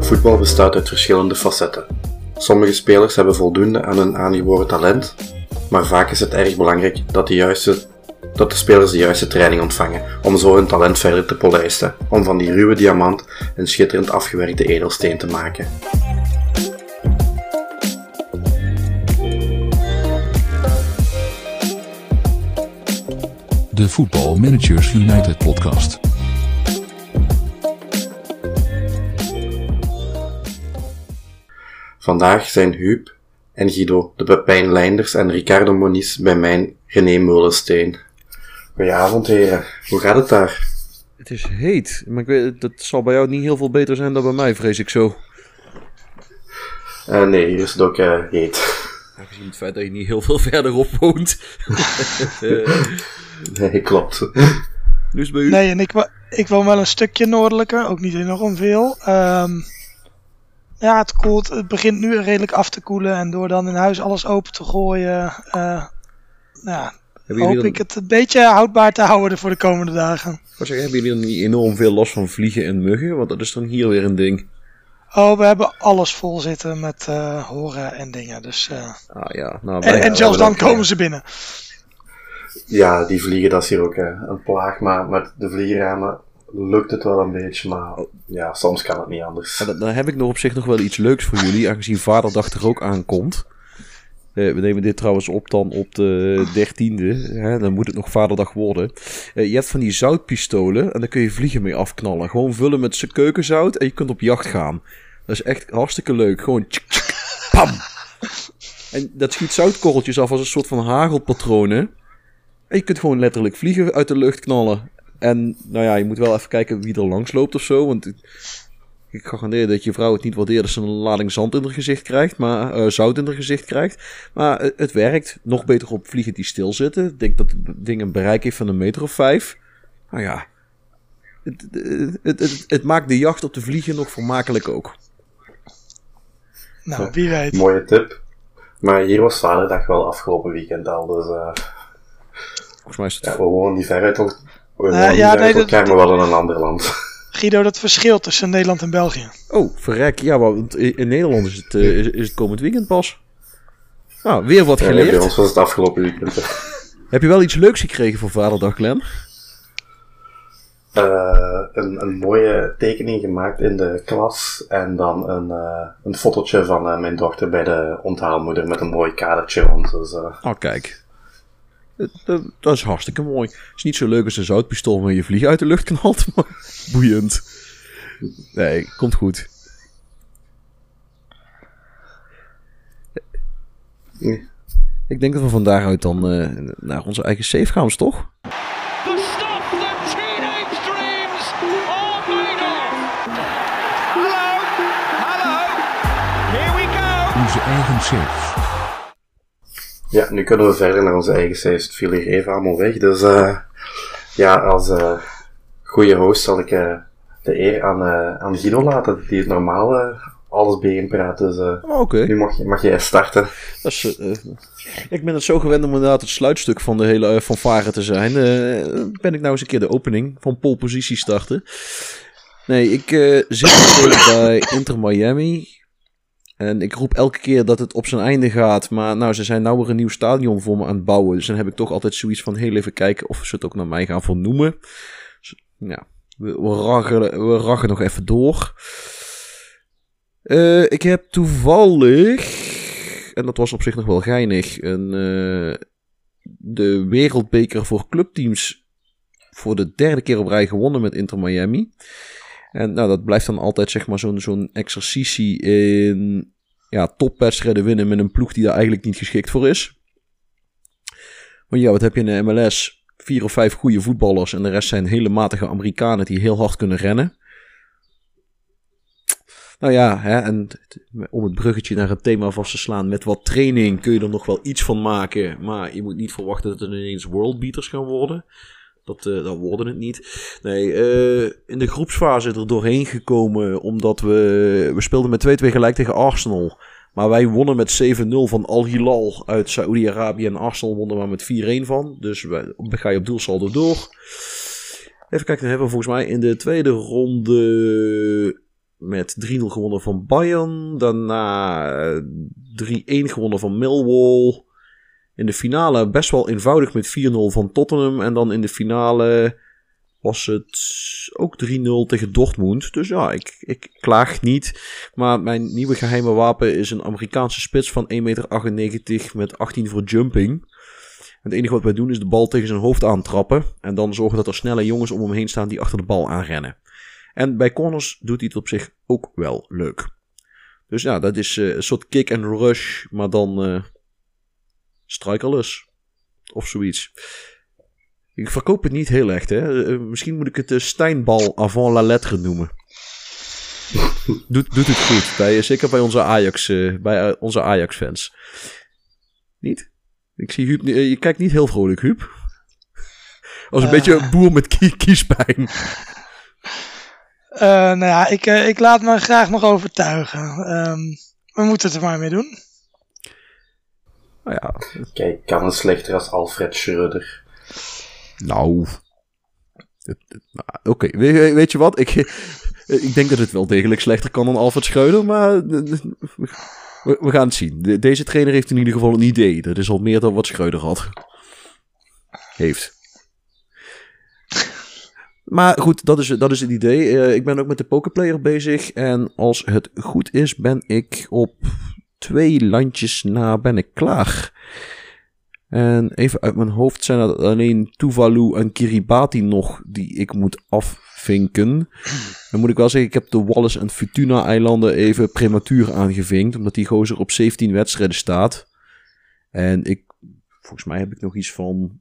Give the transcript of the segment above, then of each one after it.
Voetbal bestaat uit verschillende facetten. Sommige spelers hebben voldoende aan hun aangeboren talent, maar vaak is het erg belangrijk dat de, juiste, dat de spelers de juiste training ontvangen om zo hun talent verder te polijsten, om van die ruwe diamant een schitterend afgewerkte edelsteen te maken. De Football Managers United podcast. Vandaag zijn Huub en Guido, de Pepijn Leinders en Ricardo Moniz bij mijn René Meulensteen. Goedenavond heren, hoe gaat het daar? Het is heet, maar ik weet, dat zal bij jou niet heel veel beter zijn dan bij mij, vrees ik zo. Uh, nee, hier is het ook uh, heet. Aangezien het feit dat je niet heel veel verderop woont. nee, klopt. Dus bij u? Nee, en ik, ik woon wel een stukje noordelijker, ook niet enorm veel. Um, ja, het koelt. Het begint nu redelijk af te koelen. En door dan in huis alles open te gooien, uh, ja, hoop dan... ik het een beetje houdbaar te houden voor de komende dagen. Wat zeg, hebben jullie dan niet enorm veel last van vliegen en muggen? Want dat is dan hier weer een ding. Oh, we hebben alles vol zitten met uh, horen en dingen. Dus, uh... ah, ja. nou, en, en zelfs dan komen ze binnen. Ja, die vliegen, dat is hier ook een plaag. Maar met de vliegramen lukt het wel een beetje, maar ja, soms kan het niet anders. dan, heb ik nog op zich nog wel iets leuks voor jullie, aangezien Vaderdag er ook aankomt. Uh, we nemen dit trouwens op dan op de dertiende. Hè, dan moet het nog Vaderdag worden. Uh, je hebt van die zoutpistolen en daar kun je vliegen mee afknallen. Gewoon vullen met keukenzout en je kunt op jacht gaan. Dat is echt hartstikke leuk. Gewoon pam! En dat schiet zoutkorreltjes af als een soort van hagelpatronen. En je kunt gewoon letterlijk vliegen uit de lucht knallen. En nou ja, je moet wel even kijken wie er langs loopt of zo. Want ik garandeer dat je vrouw het niet waardeert als ze een lading zand in haar gezicht krijgt. Maar uh, zout in haar gezicht krijgt. Maar het, het, werkt. Nog beter op vliegen die stilzitten. Ik denk dat het ding een bereik heeft van een meter of vijf. Nou ja. Het, het, het, het maakt de jacht op de vliegen nog vermakelijk ook. Nou, wie weet. Mooie tip. Maar hier was vaderdag wel afgelopen weekend al. Dus uh, Volgens mij is het... Ja, we wonen niet ver uit we uh, ja, nee, dat maar wel in een ander land. Guido, dat verschilt tussen Nederland en België. Oh, verrek. Ja, want in Nederland is het, uh, is, is, het komend weekend pas. Nou, weer wat geleerd. Ja, bij ons was het afgelopen weekend. Heb je wel iets leuks gekregen voor Vaderdag, Glenn? Uh, een, een mooie tekening gemaakt in de klas. En dan een, uh, een fotootje van uh, mijn dochter bij de onthaalmoeder met een mooi kadertje rond. Dus, oh, kijk. Dat, dat, is hartstikke mooi. Het is niet zo leuk als een zoutpistool waar je vlieg uit de lucht knalt, maar boeiend. Nee, komt goed. Ik denk dat we van daaruit dan uh, naar onze eigen safe gaan, toch? Onze eigen safe. Ja, nu kunnen we verder naar onze eigen site. Het viel hier even allemaal weg. Dus uh, ja, als uh, goede host zal ik uh, de eer aan, aan Guido laten, die het normaal alles bijeenpraat. Dus okay. nu mag, je, mag jij starten. Dat is, ik ben het zo gewend om inderdaad het sluitstuk van de hele fanfare te zijn. ben ik nou eens een keer de opening van pole positie starten. Nee, ik zit bij Inter Miami. En ik roep elke keer dat het op zijn einde gaat. Maar nou, ze zijn nou weer een nieuw stadion voor me aan het bouwen. Dus dan heb ik toch altijd zoiets van heel even kijken of ze het ook naar mij gaan vernoemen. Dus, ja, we, we, raggen, we nog even door. Uh, ik heb toevallig, en dat was op zich nog wel geinig, een, uh, de wereldbeker voor clubteams voor de derde keer op rij gewonnen met Inter Miami. En nou, dat blijft dan altijd zeg maar zo'n zo'n exercitie in ja, topwedstrijden winnen met een ploeg die daar eigenlijk niet geschikt voor is. Want ja, wat heb je in de MLS? Vier of vijf goede voetballers en de rest zijn hele matige Amerikanen die heel hard kunnen rennen. Nou ja, hè, en om het bruggetje naar het thema vast te slaan, met wat training kun je er nog wel iets van maken. Maar je moet niet verwachten dat het ineens worldbeaters gaan worden. Dat, uh, dat worden het niet. Nee, uh, in de groepsfase er doorheen gekomen omdat we, we speelden met 2-2 gelijk tegen Arsenal. Maar wij wonnen met 7-0 van Al Hilal uit Saoedi-Arabië en Arsenal wonnen maar met 4-1 van. Dus we, ga je op doelsaldo door. Even kijken, dan hebben we volgens mij in de tweede ronde met 3-0 gewonnen van Bayern. Daarna 3-1 gewonnen van Millwall. In de finale best wel eenvoudig met 4-0 van Tottenham. En dan in de finale was het ook 3-0 tegen Dortmund. Dus ja, ik, ik klaag niet. Maar mijn nieuwe geheime wapen is een Amerikaanse spits van 1,98 meter met 18 voor jumping. het enige wat wij doen is de bal tegen zijn hoofd aantrappen. En dan zorgen dat er snelle jongens om hem heen staan die achter de bal aanrennen. En bij corners doet hij het op zich ook wel leuk. Dus ja, dat is uh, een soort kick and rush, maar dan uh, strikerless. Of zoiets. Ik verkoop het niet heel echt, hè. Uh, misschien moet ik het de Steinbal avant la lettre noemen. doet, doet het goed, bij, zeker bij onze Ajax, bij onze Ajax-fans. Niet? Ik zie Huub, je kijkt niet heel vrolijk, Huub. Als een beetje een boer met kiespijn. Nou ja, ik, ik laat me graag nog overtuigen. Um, we moeten het er maar mee doen. Nou ja. Kijk, kan het slechter als Alfred Schreuder. Nou. nou Oké, okay. weet, weet, je wat? Ik, ik denk dat het wel degelijk slechter kan dan Alfred Schreuder, maar we, we gaan het zien. De, deze trainer heeft in ieder geval een idee. Dat is al meer dan wat Schreuder had. Heeft. Maar goed, dat is, dat is het idee. Uh, ik ben ook met de pokerplayer bezig. En als het goed is, ben ik op twee landjes na ben ik klaar. En even uit mijn hoofd zijn er alleen Tuvalu en Kiribati nog die ik moet afvinken. Dan moet ik wel zeggen, ik heb de Wallace en Futuna eilanden even prematuur aangevinkt. Omdat die gozer op 17 wedstrijden staat. En ik, volgens mij heb ik nog iets van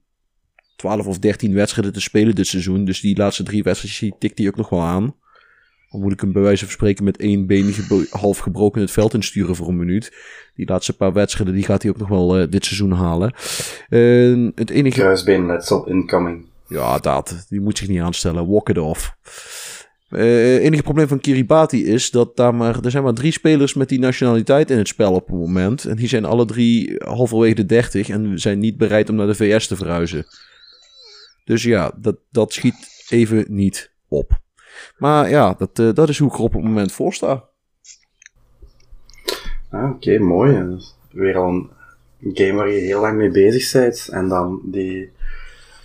12 of 13 wedstrijden te spelen dit seizoen. Dus die laatste drie wedstrijden tikt hij ook nog wel aan. Dan moet ik hem bij wijze van spreken met één been half gebroken het veld insturen voor een minuut. Die laatste paar wedstrijden die gaat hij ook nog wel uh, dit seizoen halen. Uh, het enige... Kruisbeenletsel incoming. Ja, dat. Die moet zich niet aanstellen. Walk it off. Het uh, enige probleem van Kiribati is dat daar maar, er zijn maar drie spelers met die nationaliteit in het spel op het moment. En die zijn alle drie halverwege de 30 en zijn niet bereid om naar de VS te verhuizen. Dus ja, dat, dat schiet even niet op. Maar ja, dat, uh, dat is hoe ik er op het moment voor sta. Ah, Oké, okay, mooi. Weer al een game waar je heel lang mee bezig bent. En dan die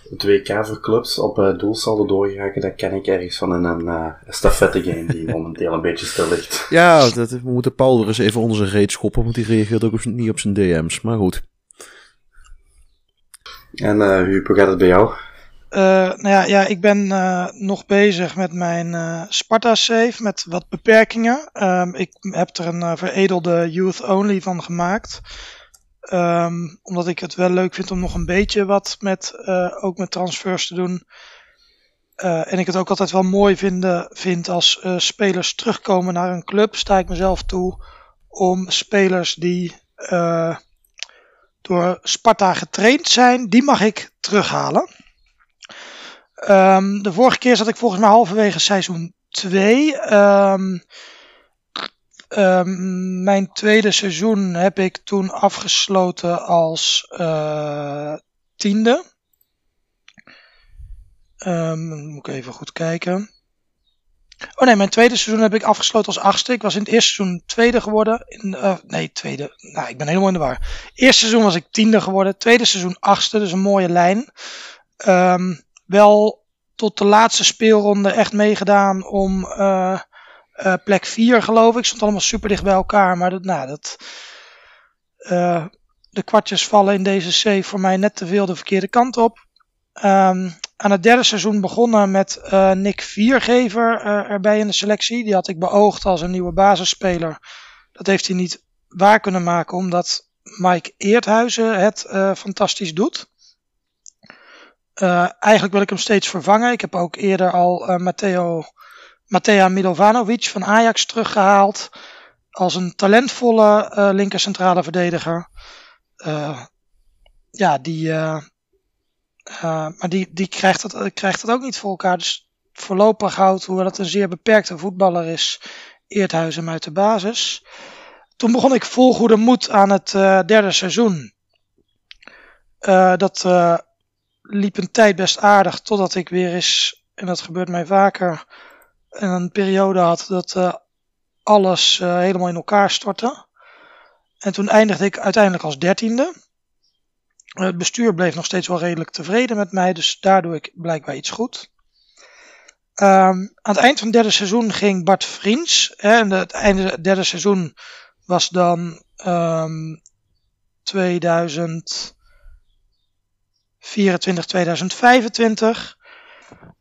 het WK voor clubs op uh, doelsaldo doorgeraken, dat ken ik ergens van in een uh, stafette game die momenteel een beetje stil ligt. Ja, dat, we moeten Paul er eens even onder zijn reet schoppen, want die reageert ook op, niet op zijn DM's. Maar goed. En uh, hoe gaat het bij jou? Uh, nou ja, ja, ik ben uh, nog bezig met mijn uh, Sparta save met wat beperkingen. Um, ik heb er een veredelde youth only van gemaakt. Um, omdat ik het wel leuk vind om nog een beetje wat met, ook met transfers te doen. en ik het ook altijd wel mooi vinden, vind als spelers terugkomen naar een club. Sta ik mezelf toe om spelers die door Sparta getraind zijn, die mag ik terughalen. Um, de vorige keer zat ik volgens mij halverwege seizoen 2. Um, ehm, um, mijn tweede seizoen heb ik toen afgesloten als uh, tiende. moet ik even goed kijken. Oh nee, mijn tweede seizoen heb ik afgesloten als achtste. Ik was in het eerste seizoen tweede geworden. In, uh, nee, tweede. Nou, ik ben helemaal in de war. Eerste seizoen was ik tiende geworden. Tweede seizoen achtste, dus een mooie lijn. Um, wel tot de laatste speelronde echt meegedaan om uh, uh, plek 4 geloof ik. Stond allemaal super dicht bij elkaar. Maar dat, nou, dat, uh, de kwartjes vallen in deze save voor mij net te veel de verkeerde kant op. Um, aan het derde seizoen begonnen met Nick Viergever erbij in de selectie. Die had ik beoogd als een nieuwe basisspeler. Dat heeft hij niet waar kunnen maken omdat Mike Eerthuizen het fantastisch doet. Uh, eigenlijk wil ik hem steeds vervangen. Ik heb ook eerder al uh, Matteo, Mattea Milovanovic van Ajax teruggehaald. Als een talentvolle uh, linker centrale verdediger. ja, die, maar die, die krijgt, dat, krijgt dat ook niet voor elkaar. Dus voorlopig houdt, hoewel het een zeer beperkte voetballer is, Eerthuis hem uit de basis. toen begon ik vol goede moed aan het derde seizoen. Dat liep een tijd best aardig, totdat ik weer eens, en dat gebeurt mij vaker, een periode had dat alles helemaal in elkaar stortte. En toen eindigde ik uiteindelijk als dertiende. Het bestuur bleef nog steeds wel redelijk tevreden met mij, dus daar doe ik blijkbaar iets goed. Um, aan het eind van het derde seizoen ging Bart Vriends. Hè, en het einde van derde seizoen was dan um, 2024, 2025.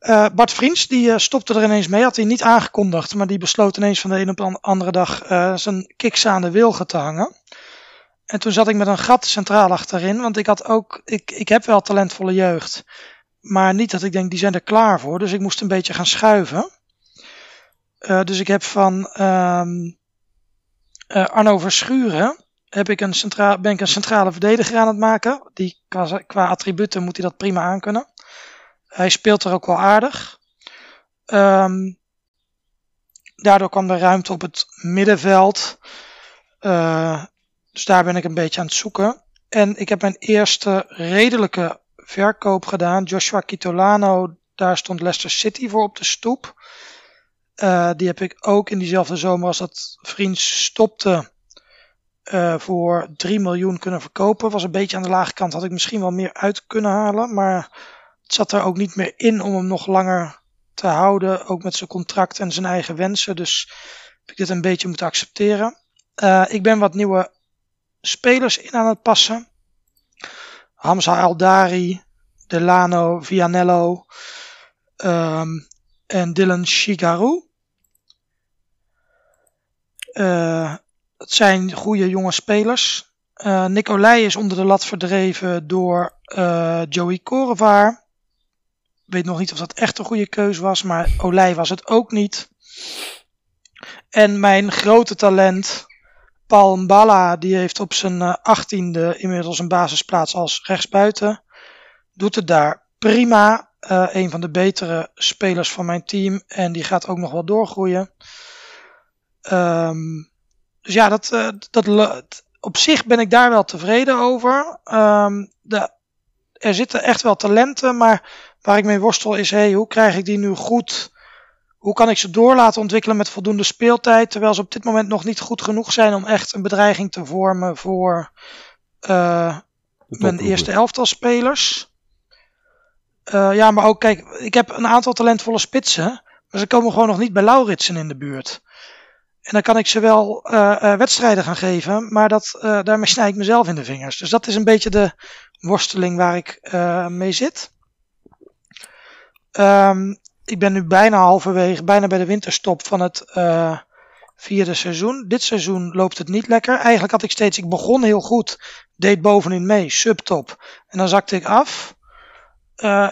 Uh, Bart Vriends die uh, stopte er ineens mee, had hij niet aangekondigd, maar die besloot ineens van de een op de andere dag uh, zijn kiks aan de wilgen te hangen. En toen zat ik met een gat centraal achterin, want ik had ook, ik, ik heb wel talentvolle jeugd. Maar niet dat ik denk, die zijn er klaar voor. Dus ik moest een beetje gaan schuiven. Dus ik heb van uh, Arno Verschuren heb ik een centra ben ik een centrale verdediger aan het maken. Die, qua, attributen moet hij dat prima aankunnen. Hij speelt er ook wel aardig. Um, daardoor kwam er ruimte op het middenveld. Uh, dus daar ben ik een beetje aan het zoeken. En ik heb mijn eerste redelijke verkoop gedaan. Joshua Kitolano, daar stond Leicester City voor op de stoep. Uh, die heb ik ook in diezelfde zomer als dat vriend stopte uh, voor 3 miljoen kunnen verkopen. Was een beetje aan de lage kant. Had ik misschien wel meer uit kunnen halen. Maar het zat er ook niet meer in om hem nog langer te houden. Ook met zijn contract en zijn eigen wensen. Dus heb ik dit een beetje moeten accepteren. Uh, ik ben wat nieuwe spelers in aan het passen. Hamza Aldari, Delano Vianello um, en Dylan Shigaru. Uh, het zijn goede jonge spelers. Uh, Nicolai is onder de lat verdreven door uh, Joey Korevaar. Weet nog niet of dat echt een goede keus was, maar Olij was het ook niet. En mijn grote talent, Paul Mbala, die heeft op zijn uh, achttiende inmiddels een basisplaats als rechtsbuiten. Doet het daar prima. Uh, een van de betere spelers van mijn team. En die gaat ook nog wel doorgroeien. Um, dus ja, dat, uh, dat, op zich ben ik daar wel tevreden over. Um, de, er zitten echt wel talenten, maar waar ik mee worstel is, hey, hoe krijg ik die nu goed hoe kan ik ze door laten ontwikkelen met voldoende speeltijd, terwijl ze op dit moment nog niet goed genoeg zijn om echt een bedreiging te vormen voor uh, mijn eerste elftal spelers. Uh, ja, maar ook, kijk, ik heb een aantal talentvolle spitsen, maar ze komen gewoon nog niet bij Lauritsen in de buurt. En dan kan ik ze wel uh, uh, wedstrijden gaan geven, maar dat, uh, daarmee snij ik mezelf in de vingers. Dus dat is een beetje de worsteling waar ik mee zit. Um, ik ben nu bijna halverwege, bijna bij de winterstop van het vierde seizoen. Dit seizoen loopt het niet lekker. Eigenlijk had ik steeds, ik begon heel goed, deed bovenin mee, subtop. En dan zakte ik af.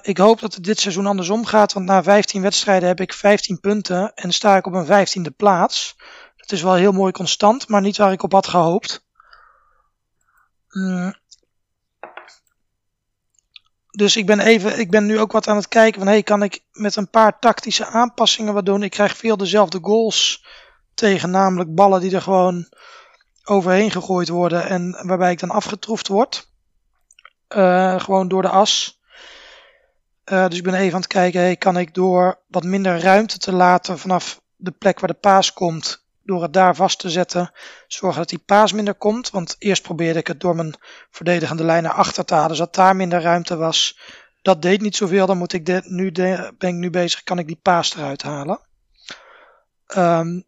Ik hoop dat het dit seizoen andersom gaat, want na 15 wedstrijden heb ik 15 punten en sta ik op een 15e plaats. Dat is wel heel mooi constant, maar niet waar ik op had gehoopt. Mm, dus ik ben, even, ik ben nu ook wat aan het kijken van hey, kan ik met een paar tactische aanpassingen wat doen. Ik krijg veel dezelfde goals tegen, namelijk ballen die er gewoon overheen gegooid worden en waarbij ik dan afgetroefd word. Uh, gewoon door de as. Uh, dus ik ben even aan het kijken, hey, kan ik door wat minder ruimte te laten vanaf de plek waar de paas komt, door het daar vast te zetten, zorgen dat die paas minder komt. Want eerst probeerde ik het door mijn verdedigende lijn naar achter te halen, zodat daar minder ruimte was. Dat deed niet zoveel, dan moet ik de, nu ben ik nu bezig, kan ik die paas eruit halen. Um,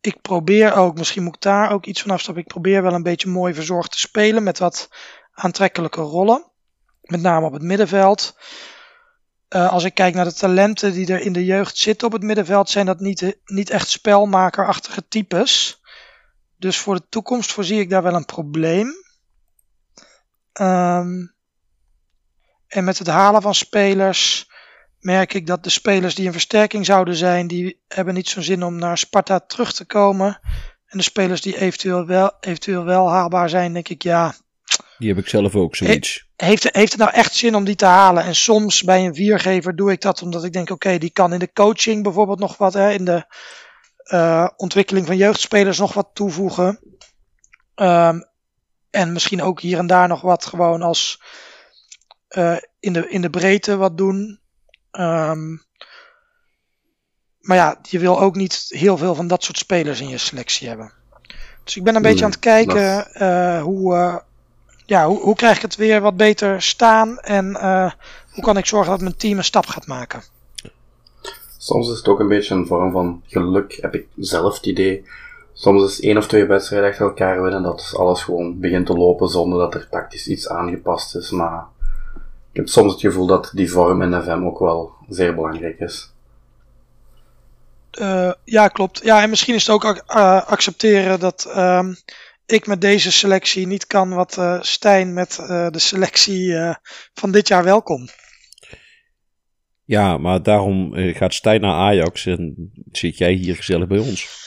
ik probeer ook, misschien moet ik daar ook iets van afstappen, ik probeer wel een beetje mooi verzorgd te spelen met wat aantrekkelijke rollen. Met name op het middenveld. Uh, als ik kijk naar de talenten die er in de jeugd zitten op het middenveld, zijn dat niet, niet echt spelmakerachtige types. Dus voor de toekomst voorzie ik daar wel een probleem. Um, en met het halen van spelers merk ik dat de spelers die een versterking zouden zijn, die hebben niet zo'n zin om naar Sparta terug te komen. En de spelers die eventueel wel, eventueel wel haalbaar zijn, denk ik ja. Die heb ik zelf ook zoiets heeft, heeft het nou echt zin om die te halen? En soms bij een viergever doe ik dat omdat ik denk, oké, okay, die kan in de coaching bijvoorbeeld nog wat, hè, in de eh, ontwikkeling van jeugdspelers nog wat toevoegen. Ehm, en misschien ook hier en daar nog wat gewoon als eh, in, de, in de breedte wat doen. Ehm, maar ja, je wil ook niet heel veel van dat soort spelers in je selectie hebben. Dus ik ben een beetje aan het kijken uh, hoe, ja, hoe, hoe krijg ik het weer wat beter staan en uh, hoe kan ik zorgen dat mijn team een stap gaat maken. Soms is het ook een beetje een vorm van geluk, heb ik zelf het idee. Soms is één of twee wedstrijden achter elkaar winnen dat alles gewoon begint te lopen zonder dat er tactisch iets aangepast is. Maar ik heb soms het gevoel dat die vorm in FM ook wel zeer belangrijk is. Uh, ja, klopt. Ja, en misschien is het ook uh, accepteren dat uh, ik met deze selectie niet kan wat uh, Stijn met de selectie van dit jaar wel kon. Ja, maar daarom gaat Stijn naar Ajax en zit jij hier gezellig bij ons.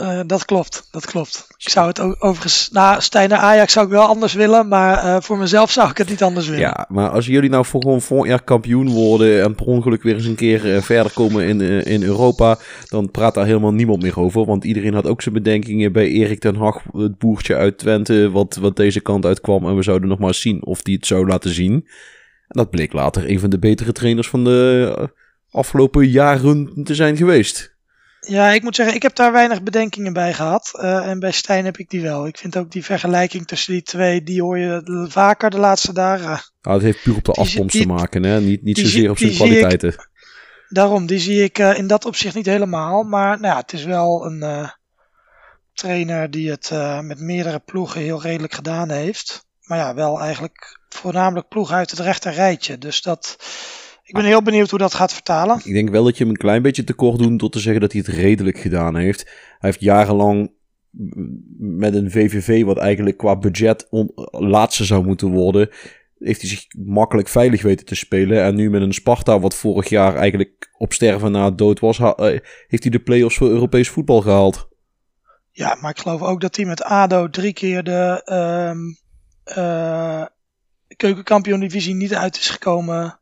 Uh, dat klopt, dat klopt. Ik zou het ook overigens, na Stijn naar Ajax zou ik wel anders willen, maar uh, voor mezelf zou ik het niet anders willen. Ja, maar als jullie nou voor gewoon volgend jaar kampioen worden en per ongeluk weer eens een keer uh, verder komen in, in Europa, dan praat daar helemaal niemand meer over. Want iedereen had ook zijn bedenkingen bij Erik ten Hag, het boertje uit Twente, wat, wat deze kant uitkwam. En we zouden nog maar zien of die het zou laten zien. En dat bleek later een van de betere trainers van de afgelopen jaren te zijn geweest. Ja, ik moet zeggen, ik heb daar weinig bedenkingen bij gehad. Uh, en bij Stijn heb ik die wel. Ik vind ook die vergelijking tussen die twee, die hoor je vaker de laatste dagen. Nou, het heeft puur op de afkomst die, te maken, hè? Niet, niet zozeer op zijn kwaliteiten. Ik, daarom, die zie ik uh, in dat opzicht niet helemaal. Maar nou ja, het is wel een uh, trainer die het met meerdere ploegen heel redelijk gedaan heeft. Maar ja, wel eigenlijk voornamelijk ploegen uit het rechter rijtje. Dus dat ik ben heel benieuwd hoe dat gaat vertalen. Ik denk wel dat je hem een klein beetje tekort doet door te zeggen dat hij het redelijk gedaan heeft. Hij heeft jarenlang met een VVV, wat eigenlijk qua budget laatste zou moeten worden, heeft hij zich makkelijk veilig weten te spelen. En nu met een Sparta, wat vorig jaar eigenlijk op sterven na dood was, eh, heeft hij de play-offs voor Europees voetbal gehaald. Ja, maar ik geloof ook dat hij met ADO drie keer de uh, uh, keukenkampioen divisie niet uit is gekomen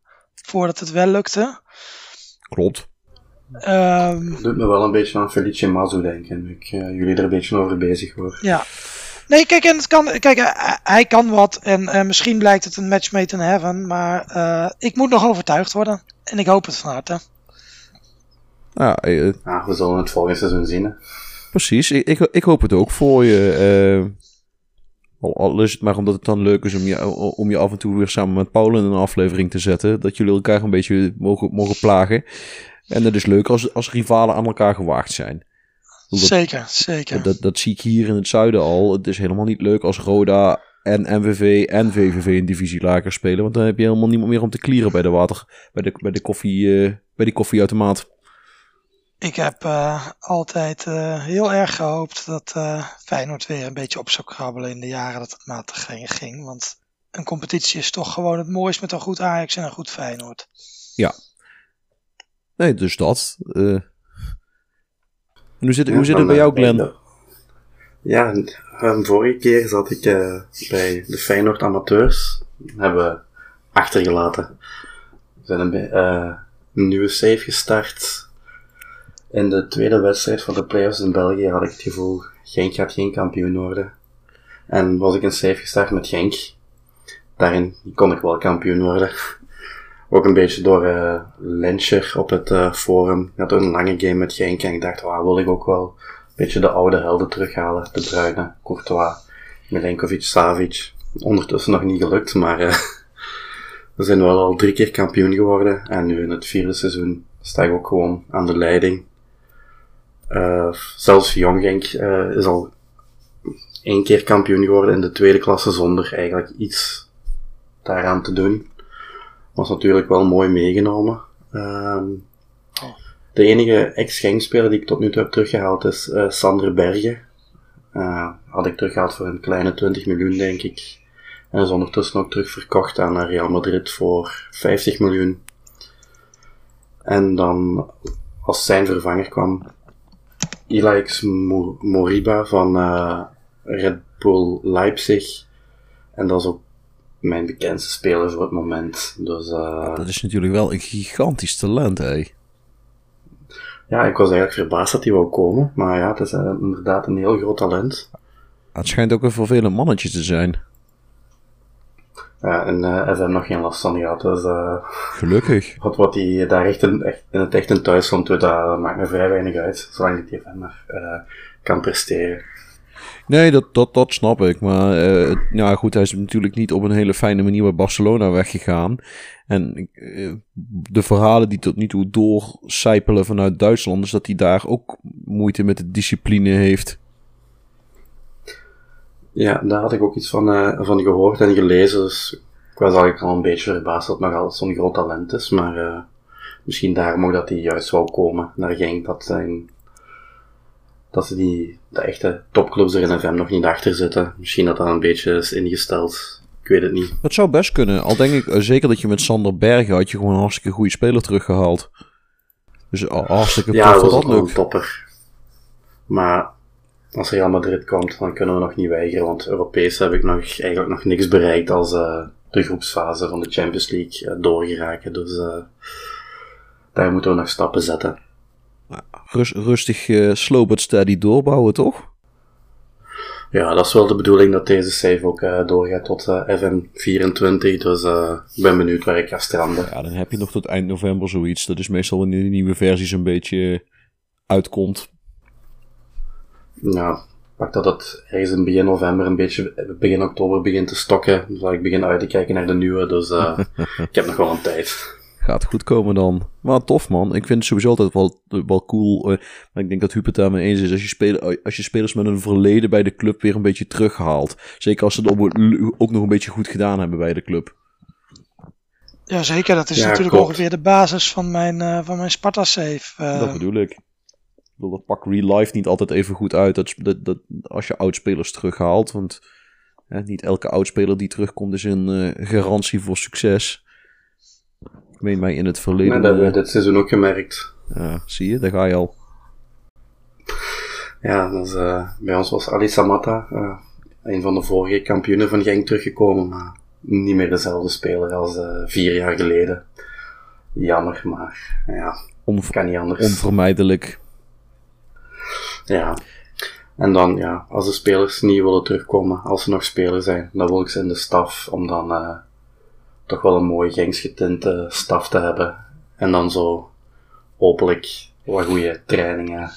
voordat het wel lukte. Klopt. Um, doet me wel een beetje aan Felice Mazzu denken, ik uh, jullie er een beetje over bezig hoor. Ja. Nee, kijk, en het kan, kijk uh, hij kan wat en uh, misschien blijkt het een match made in heaven, maar ik moet nog overtuigd worden. En ik hoop het van harte. Ja, ah, we zullen het volgende seizoen zien. Hè? Precies, ik, ik, ik, hoop het ook voor je. Al, al is het maar omdat het dan leuk is om je, om je af en toe weer samen met Paul in een aflevering te zetten. Dat jullie elkaar een beetje mogen, mogen plagen. En het is leuk als, als rivalen aan elkaar gewaagd zijn. Dat, zeker, zeker. Dat, dat zie ik hier in het zuiden al. Het is helemaal niet leuk als Roda en MVV en VVV een divisie lager spelen. Want dan heb je helemaal niemand meer om te klieren bij de water, bij de, bij de, koffie, uh, bij die koffieautomaat. Ik heb uh, altijd uh, heel erg gehoopt dat uh, Feyenoord weer een beetje op zou krabbelen in de jaren dat het matig ging. Want een competitie is toch gewoon het mooist met een goed Ajax en een goed Feyenoord. Ja. Nee, dus dat. hoe zit, hoe zit het bij jou, Glenn? Ja, een vorige keer zat ik bij de Feyenoord amateurs. Hebben achtergelaten. We zijn een, een nieuwe save gestart in de tweede wedstrijd van de playoffs in België had ik het gevoel, Genk gaat geen kampioen worden. En was ik een save gestart met Genk. Daarin kon ik wel kampioen worden. Ook een beetje door uh, op het uh, forum. Ik had een lange game met Genk en ik dacht, waar wil ik ook wel een beetje de oude helden terughalen. De Bruyne, Courtois, Milenkovic, Savic. Ondertussen nog niet gelukt, maar uh, we zijn wel al drie keer kampioen geworden. En nu in het vierde seizoen sta ik ook gewoon aan de leiding. Uh, zelfs Jong Genk uh, is al één keer kampioen geworden in de tweede klasse zonder eigenlijk iets daaraan te doen. Was natuurlijk wel mooi meegenomen. Um, de enige ex-Genk-speler die ik tot nu toe heb teruggehaald is uh, Sander Bergen. had ik teruggehaald voor een kleine 20 miljoen, denk ik. En is ondertussen ook terugverkocht aan Real Madrid voor 50 miljoen. En dan, als zijn vervanger kwam, Ilaix Moriba van uh, Red Bull Leipzig. En dat is ook mijn bekendste speler voor het moment. Dus, uh, dat is natuurlijk wel een gigantisch talent, hè? Ja, ik was eigenlijk verbaasd dat hij wou komen. Maar ja, het is uh, inderdaad een heel groot talent. Het schijnt ook een vervelend mannetje te zijn. Ja, en uh, FM nog geen last van gehad. Dus, uh, Gelukkig. Wat, wat hij daar echt in, echt, in het echt in thuisland doet, dat maakt me vrij weinig uit. Zolang hij FM maar uh, kan presteren. Nee, dat, dat, dat snap ik. Maar uh, ja, goed, hij is natuurlijk niet op een hele fijne manier bij Barcelona weggegaan. En uh, de verhalen die tot nu toe doorcijpelen vanuit Duitsland, is dat hij daar ook moeite met de discipline heeft. Ja, daar had ik ook iets van, uh, van gehoord en gelezen. Dus ik was eigenlijk al een beetje verbaasd dat het nog altijd zo'n groot talent is. Maar misschien daarom ook dat hij juist wou komen naar Genk. Dat zijn dat ze die, de echte topclubs er in FM nog niet achter zitten. Misschien dat dat een beetje is ingesteld. Ik weet het niet. Dat zou best kunnen. Al denk ik uh, zeker dat je met Sander Bergen had je gewoon een hartstikke goede speler teruggehaald. Dus hartstikke ja, tof dat dat was ook een topper. Maar als Real Madrid komt, dan kunnen we nog niet weigeren. Want Europees heb ik nog, eigenlijk nog niks bereikt als uh, de groepsfase van de Champions League uh, doorgeraken. Dus uh, daar moeten we nog stappen zetten. Rust, rustig slow but steady doorbouwen, toch? Ja, dat is wel de bedoeling dat deze save ook doorgaat tot uh, FM24. Dus ik ben benieuwd waar ik ga stranden. Ja, dan heb je nog tot eind november zoiets. Dat is meestal wanneer die nieuwe versies een beetje uitkomt. Ja, pak dat het ergens in begin november, een beetje begin oktober begint te stokken. Dan zal ik beginnen uit te kijken naar de nieuwe. Dus ik heb nog wel een tijd. Gaat goed komen dan. Maar tof man. Ik vind het sowieso altijd wel, wel cool. Uh, maar ik denk dat Huub het daarmee eens is. Als je, speler, als je spelers met een verleden bij de club weer een beetje terughaalt. Zeker als ze het ook nog een beetje goed gedaan hebben bij de club. Ja, zeker. Dat is ja, natuurlijk klopt. ongeveer de basis van mijn, uh, van mijn Sparta-save. Uh, dat bedoel ik. Bedoel, dat pak real life niet altijd even goed uit. Dat, dat, dat, als je oudspelers terughaalt. Want niet elke oudspeler die terugkomt is een garantie voor succes. Ik meen mij in het verleden. Dat hebben we dit seizoen ook gemerkt. Ja, zie je, daar ga je al. Ja, dus, uh, bij ons was Ali Samatta, uh, een van de vorige kampioenen van Genk, teruggekomen, maar niet meer dezelfde speler als vier jaar geleden. Jammer, maar ja, Onver kan niet anders. Onvermijdelijk. Ja. En dan, ja, als de spelers niet willen terugkomen, als ze nog speler zijn, dan wil ik ze in de staf om dan uh, toch wel een mooi gengsgetinte staf te hebben. En dan zo hopelijk wat goede trainingen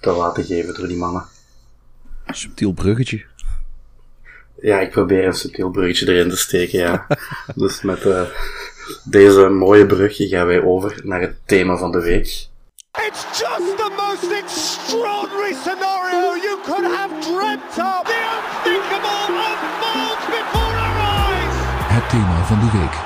te laten geven door die mannen. Subtiel bruggetje. Ja, ik probeer een subtiel bruggetje erin te steken, ja. dus met uh, deze mooie brugje gaan wij over naar het thema van de week. It's just extraordinary scenario you could have dreamt of. The unthinkable unfolds before our eyes. Het thema van de week.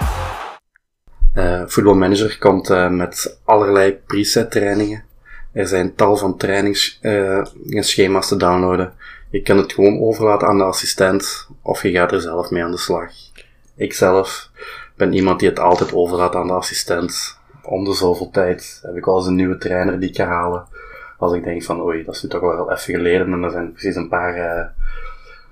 Uh, Voetbalmanager komt uh, met allerlei preset trainingen. Er zijn tal van trainingsschema's uh, te downloaden. Je kan het gewoon overlaten aan de assistent of je gaat er zelf mee aan de slag. Ik zelf ben iemand die het altijd overlaat aan de assistent. Om de zoveel tijd heb ik wel eens een nieuwe trainer die ik kan halen. Als ik denk van oei, dat is nu toch wel even geleden en er zijn precies een paar uh,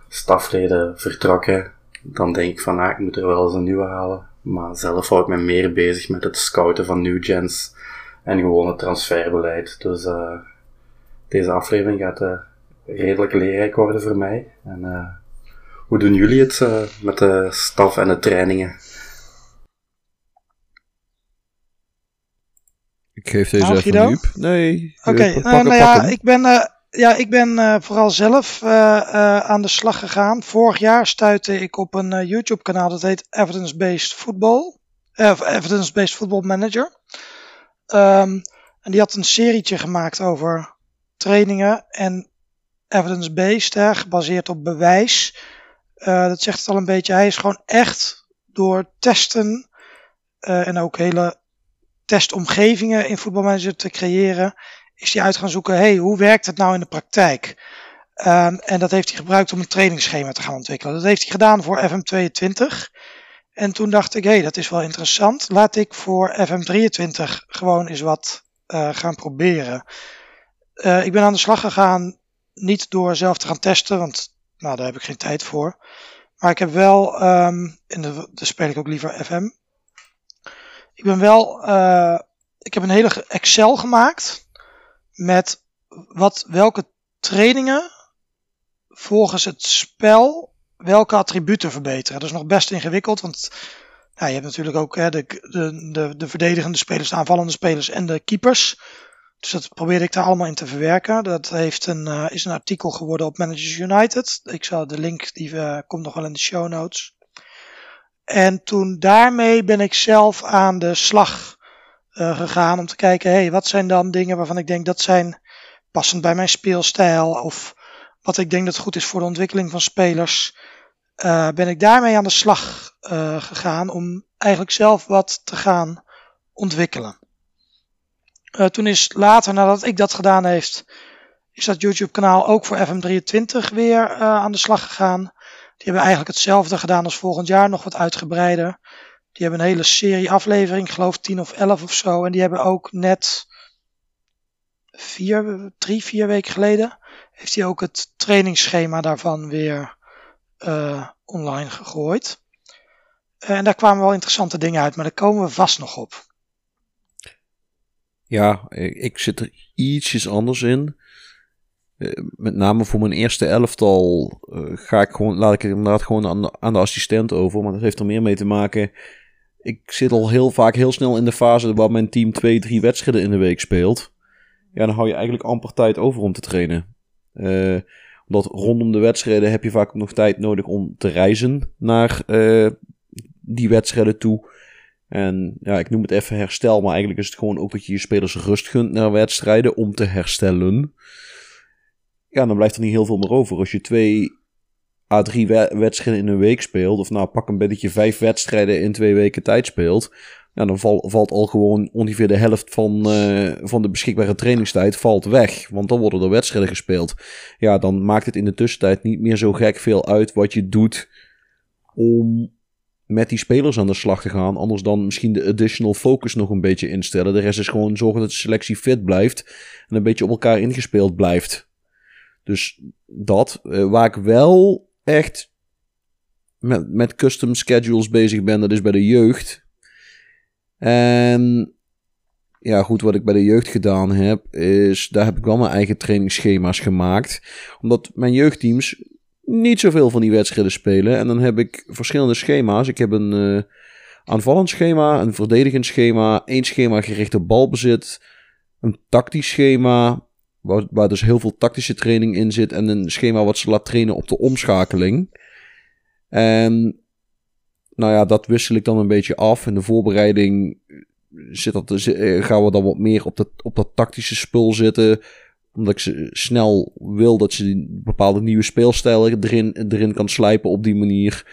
stafleden vertrokken. Dan denk ik van ah, ik moet er wel eens een nieuwe halen. Maar zelf hou ik me meer bezig met het scouten van new gens en gewoon het transferbeleid. Dus uh, deze aflevering gaat uh, redelijk leerrijk worden voor mij. En hoe doen jullie het met de staf en de trainingen? Ik geef deze Nou, even aan. Nee. Oké, nou ja, ik ben, ja, ik ben vooral zelf eh, aan de slag gegaan. Vorig jaar stuitte ik op een eh, YouTube-kanaal dat heet Evidence-Based Football. Evidence-Based Football Manager. Ehm, en die had een serietje gemaakt over trainingen en evidence-based, gebaseerd op bewijs. Dat zegt het al een beetje. Hij is gewoon echt door testen en ook hele testomgevingen in voetbalmanager te creëren, is hij uit gaan zoeken, hey, hoe werkt het nou in de praktijk? Um, en dat heeft hij gebruikt om een trainingsschema te gaan ontwikkelen. Dat heeft hij gedaan voor FM22. En toen dacht ik, hé, hey, dat is wel interessant. Laat ik voor FM23 gewoon eens wat uh, gaan proberen. Uh, ik ben aan de slag gegaan, niet door zelf te gaan testen, want nou, daar heb ik geen tijd voor. Maar ik heb wel, um, en daar speel ik ook liever FM. Ik ben wel uh, ik heb een hele Excel gemaakt met wat, welke trainingen volgens het spel welke attributen verbeteren. Dat is nog best ingewikkeld, want nou, je hebt natuurlijk ook hè, de, de, de, de verdedigende spelers, de aanvallende spelers en de keepers. Dus dat probeerde ik daar allemaal in te verwerken. Dat heeft een, uh, is een artikel geworden op Managers United. Ik zal de link, die uh, komt nog wel in de show notes. En toen daarmee ben ik zelf aan de slag uh, gegaan om te kijken, hey, wat zijn dan dingen waarvan ik denk dat zijn passend bij mijn speelstijl of wat ik denk dat goed is voor de ontwikkeling van spelers. Uh, ben ik daarmee aan de slag uh, gegaan om eigenlijk zelf wat te gaan ontwikkelen. Toen is later, nadat ik dat gedaan heeft, is dat YouTube kanaal ook voor FM23 weer aan de slag gegaan. Die hebben eigenlijk hetzelfde gedaan als volgend jaar, nog wat uitgebreider. Die hebben een hele serie aflevering, ik geloof 10 of 11 of zo. En die hebben ook net vier, drie, vier weken geleden, heeft hij ook het trainingsschema daarvan weer uh, online gegooid. En daar kwamen wel interessante dingen uit, maar daar komen we vast nog op. Ja, ik zit er ietsjes anders in. Met name voor mijn eerste elftal uh, ga ik gewoon, laat ik het inderdaad gewoon aan de, aan de assistent over. Maar dat heeft er meer mee te maken. Ik zit al heel vaak heel snel in de fase waar mijn team twee, drie wedstrijden in de week speelt. Ja, dan hou je eigenlijk amper tijd over om te trainen. Uh, omdat rondom de wedstrijden heb je vaak nog tijd nodig om te reizen naar die wedstrijden toe. En ja, ik noem het even herstel, maar eigenlijk is het gewoon ook dat je je spelers rust gunt naar wedstrijden om te herstellen. Ja, dan blijft er niet heel veel meer over. Als je twee à drie wedstrijden in een week speelt, of nou pak een beetje vijf wedstrijden in twee weken tijd speelt, ja, dan val, valt al gewoon ongeveer de helft van, uh, van de beschikbare trainingstijd valt weg. Want dan worden er wedstrijden gespeeld. Ja, dan maakt het in de tussentijd niet meer zo gek veel uit wat je doet om met die spelers aan de slag te gaan. Anders dan misschien de additional focus nog een beetje instellen. De rest is gewoon zorgen dat de selectie fit blijft en een beetje op elkaar ingespeeld blijft. Dus dat, uh, waar ik wel echt met, met custom schedules bezig ben, dat is bij de jeugd. En ja, goed, wat ik bij de jeugd gedaan heb, is daar heb ik wel mijn eigen trainingsschema's gemaakt. Omdat mijn jeugdteams niet zoveel van die wedstrijden spelen. En dan heb ik verschillende schema's. Ik heb een uh, aanvallend schema, een verdedigend schema, één schema gericht op balbezit, een tactisch schema, waar, dus heel veel tactische training in zit, en een schema wat ze laat trainen op de omschakeling. En nou ja, dat wissel ik dan een beetje af. In de voorbereiding zit dat, eh, gaan we dan wat meer op dat, op dat tactische spul zitten. Omdat ik ze snel wil dat ze bepaalde nieuwe speelstijlen erin, erin kan slijpen op die manier.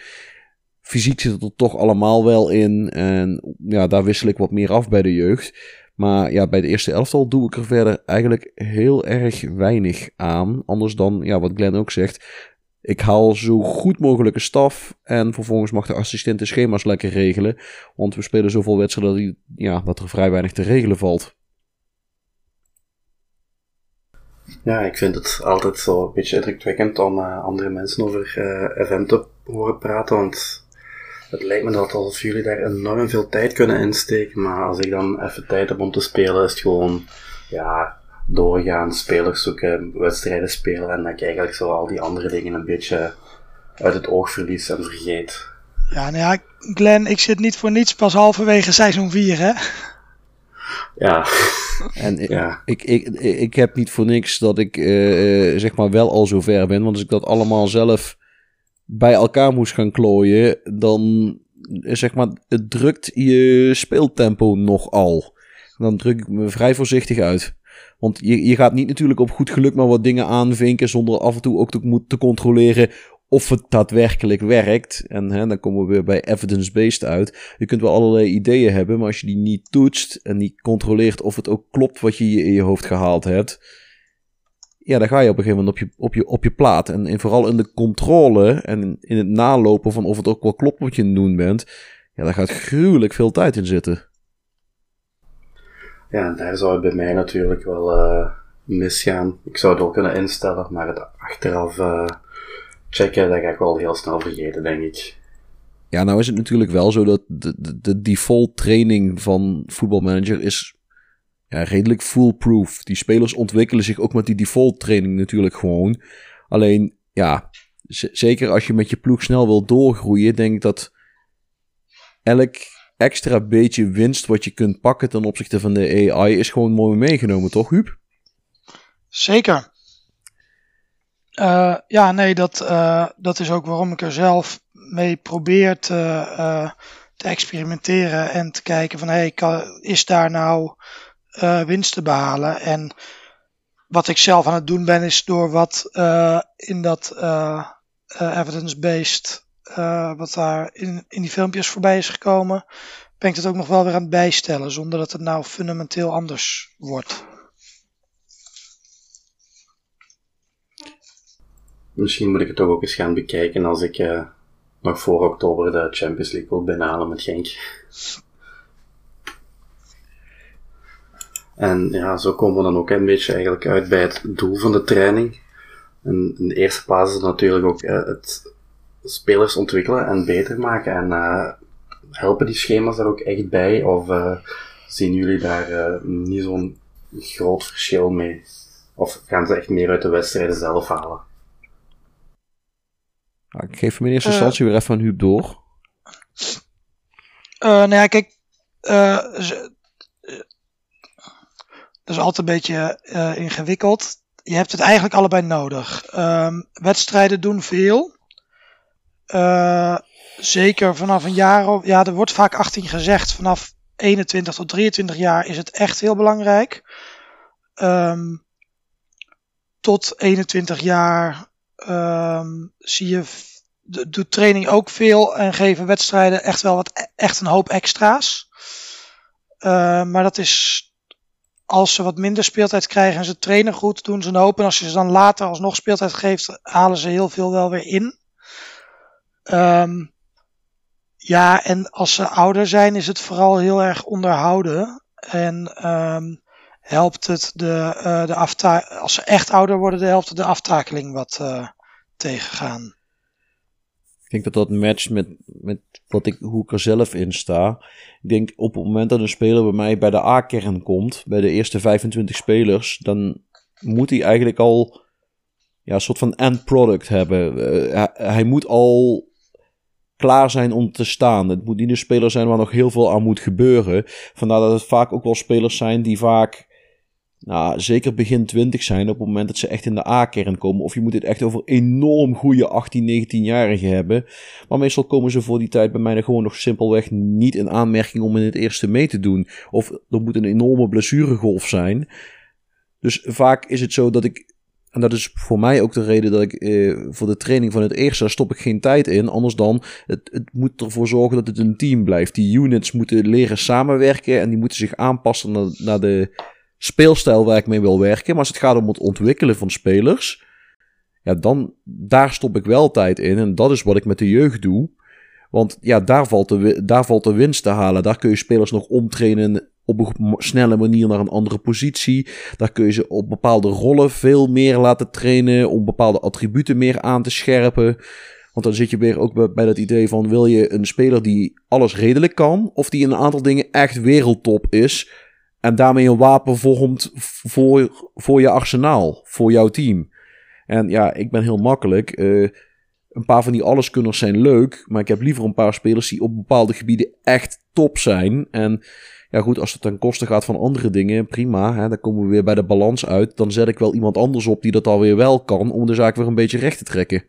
Fysiek zit het er toch allemaal wel in. En ja, daar wissel ik wat meer af bij de jeugd. Maar ja, bij de eerste elftal doe ik er verder eigenlijk heel erg weinig aan. Anders dan, ja, wat Glenn ook zegt. Ik haal zo goed mogelijke staf. En vervolgens mag de assistent de schema's lekker regelen. Want we spelen zoveel wedstrijden dat, ja, dat er vrij weinig te regelen valt. Ja, ik vind het altijd zo een beetje indrukwekkend om uh, andere mensen over uh, FM te horen praten. Want het lijkt me dat alsof jullie daar enorm veel tijd kunnen insteken. Maar als ik dan even tijd heb om te spelen, is het gewoon, ja, doorgaan, spelers zoeken, wedstrijden spelen en dat ik eigenlijk zo al die andere dingen een beetje uit het oog verlies en vergeet. Ja, nou ja, Glenn, ik zit niet voor niets pas halverwege seizoen 4, hè? Ja. En ja. Ik, ik, ik, ik heb niet voor niks dat ik uh, zeg maar wel al zo ver ben. Want als ik dat allemaal zelf bij elkaar moest gaan klooien, dan zeg maar, het drukt je speeltempo nogal. Dan druk ik me vrij voorzichtig uit. Want je, je gaat niet natuurlijk op goed geluk maar wat dingen aanvinken zonder af en toe ook te moeten controleren of het daadwerkelijk werkt. En hè, dan komen we weer bij evidence-based uit. Je kunt wel allerlei ideeën hebben, maar als je die niet toetst en niet controleert of het ook klopt wat je in je hoofd gehaald hebt. Ja, dan ga je op een gegeven moment op je, op je, op je plaat. En, en vooral in de controle en in het nalopen van of het ook wel klopt wat je aan het doen bent. Ja, daar gaat gruwelijk veel tijd in zitten. Ja, daar zou het bij mij natuurlijk wel uh, misgaan. Ik zou het wel kunnen instellen, maar het achteraf uh, checken, dat ga ik wel heel snel vergeten, denk ik. Ja, nou is het natuurlijk wel zo dat de, de, de default training van voetbalmanager is ja, redelijk foolproof. Die spelers ontwikkelen zich ook met die default training natuurlijk gewoon. Alleen, ja, zeker als je met je ploeg snel wil doorgroeien, denk ik dat elk extra beetje winst wat je kunt pakken ten opzichte van de AI is gewoon mooi meegenomen, toch, Huub? Zeker. Uh, ja, nee, dat, uh, dat is ook waarom ik er zelf mee probeer te, uh, te experimenteren en te kijken van hey, is daar nou winst te behalen? En wat ik zelf aan het doen ben, is door wat in dat evidence-based, wat daar in, in die filmpjes voorbij is gekomen, ben ik het ook nog wel weer aan het bijstellen, zonder dat het nou fundamenteel anders wordt. Misschien moet ik het toch ook eens gaan bekijken als ik nog voor oktober de Champions League wil binnenhalen met Genk. En ja, zo komen we dan ook een beetje eigenlijk uit bij het doel van de training. En in de eerste plaats is natuurlijk ook uh, het spelers ontwikkelen en beter maken. En uh, helpen die schema's daar ook echt bij? Of zien jullie daar niet zo'n groot verschil mee? Of gaan ze echt meer uit de wedstrijden zelf halen? ik geef hem in eerste uh, instantie weer even aan Huub door. Uh, nou ja, kijk. Uh, dat is altijd een beetje ingewikkeld. Je hebt het eigenlijk allebei nodig. Um, wedstrijden doen veel. zeker vanaf een jaar. Ja, er wordt vaak 18 gezegd. Vanaf 21 tot 23 jaar is het echt heel belangrijk. Um, tot 21 jaar um, zie je doet training ook veel en geven wedstrijden echt wel wat e-, echt een hoop extra's. Uh, maar dat is als ze wat minder speeltijd krijgen en ze trainen goed, doen ze een hoop. En als je ze dan later alsnog speeltijd geeft, halen ze heel veel wel weer in. Um, ja, en als ze ouder zijn, is het vooral heel erg onderhouden. En um, helpt het de, uh, de aftakeling, als ze echt ouder worden, helpt het de aftakeling wat uh, tegengaan. Ik denk dat dat matcht met, met wat ik, hoe ik er zelf in sta. Ik denk op het moment dat een speler bij mij bij de A-kern komt, bij de eerste 25 spelers, dan moet hij eigenlijk al ja, een soort van end product hebben. Uh, hij, hij, moet al klaar zijn om te staan. Het moet niet een speler zijn waar nog heel veel aan moet gebeuren. Vandaar dat het vaak ook wel spelers zijn die vaak nou, zeker begin 20 zijn op het moment dat ze echt in de A-kern komen. Of je moet het echt over enorm goede 18, 19-jarigen hebben. Maar meestal komen ze voor die tijd bij mij gewoon nog simpelweg niet in aanmerking om in het eerste mee te doen. Of er moet een enorme blessuregolf zijn. Dus vaak is het zo dat ik. En dat is voor mij ook de reden dat ik eh, voor de training van het eerste stop ik geen tijd in. Anders dan, het, het moet ervoor zorgen dat het een team blijft. Die units moeten leren samenwerken en die moeten zich aanpassen naar, naar de speelstijl waar ik mee wil werken. Maar als het gaat om het ontwikkelen van spelers, ja, dan daar stop ik wel tijd in. En dat is wat ik met de jeugd doe. Want ja, daar valt de, daar valt de winst te halen. Daar kun je spelers nog omtrainen op een snelle manier naar een andere positie. Daar kun je ze op bepaalde rollen veel meer laten trainen. Om bepaalde attributen meer aan te scherpen. Want dan zit je weer ook bij dat idee van: wil je een speler die alles redelijk kan, of die een aantal dingen echt wereldtop is, en daarmee een wapen vormt voor, voor je arsenaal, voor jouw team. En ja, ik ben heel makkelijk. Uh, een paar van die alleskunners zijn leuk, maar ik heb liever een paar spelers die op bepaalde gebieden echt top zijn. En ja, goed, als het ten koste gaat van andere dingen, prima. Hè, dan komen we weer bij de balans uit. Dan zet ik wel iemand anders op die dat alweer wel kan, om de zaak weer een beetje recht te trekken.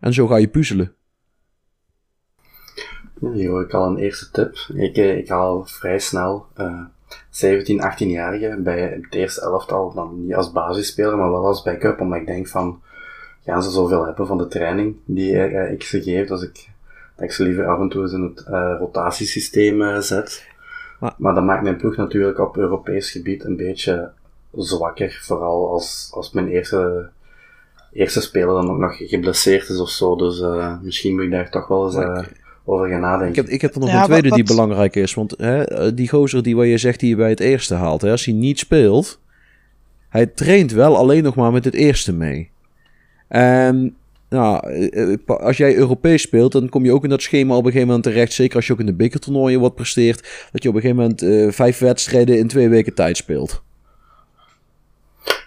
En zo ga je puzzelen. Hoor ik al een eerste tip. Ik, eh, ik haal vrij snel uh, 17, 18-jarigen bij het eerste elftal, dan niet als basisspeler, maar wel als backup, omdat ik denk van, gaan ze zoveel hebben van de training die uh, ik ze geef, dat ik, dat ik ze liever af en toe eens in het uh, rotatiesysteem uh, zet. Maar, maar dat maakt mijn ploeg natuurlijk op Europees gebied een beetje zwakker, vooral als, als mijn eerste, eerste speler dan ook nog geblesseerd is of zo, dus misschien moet ik daar toch wel eens over gaan nadenken. Ik heb, ik heb er nog een tweede die belangrijk is. Want hè, die gozer die waar je zegt die je bij het eerste haalt. Hè, als hij niet speelt. Hij traint wel alleen nog maar met het eerste mee. En nou, eh, eh, als jij Europees speelt, dan kom je ook in dat schema op een gegeven moment terecht. Zeker als je ook in de bekertoernooien wat presteert. Dat je op een gegeven moment eh, vijf wedstrijden in twee weken tijd speelt.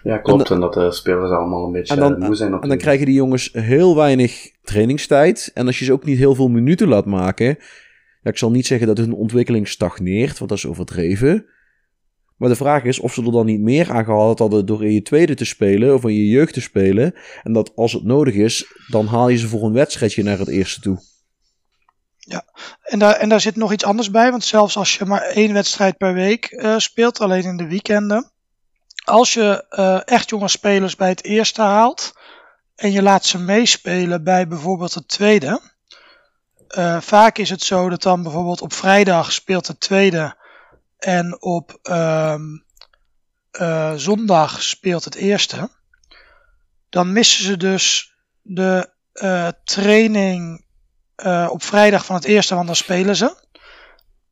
Ja, klopt. En, dat de spelers allemaal een beetje En dan, eh, moe zijn en dan krijgen die jongens heel weinig trainingstijd. En als je ze ook niet heel veel minuten laat maken. Ja, ik zal niet zeggen dat hun ontwikkeling stagneert, want dat is overdreven. Maar de vraag is of ze er dan niet meer aan gehad hadden door in je tweede te spelen of in je jeugd te spelen. En dat als het nodig is, dan haal je ze voor een wedstrijdje naar het eerste toe. En daar, en daar zit nog iets anders bij, want zelfs als je maar één wedstrijd per week eh, speelt, alleen in de weekenden. Als je eh, echt jonge spelers bij het eerste haalt en je laat ze meespelen bij bijvoorbeeld het tweede. eh, vaak is het zo dat dan bijvoorbeeld op vrijdag speelt het tweede en op ehm, eh, zondag speelt het eerste. Dan missen ze dus de training op vrijdag van het eerste, want dan spelen ze.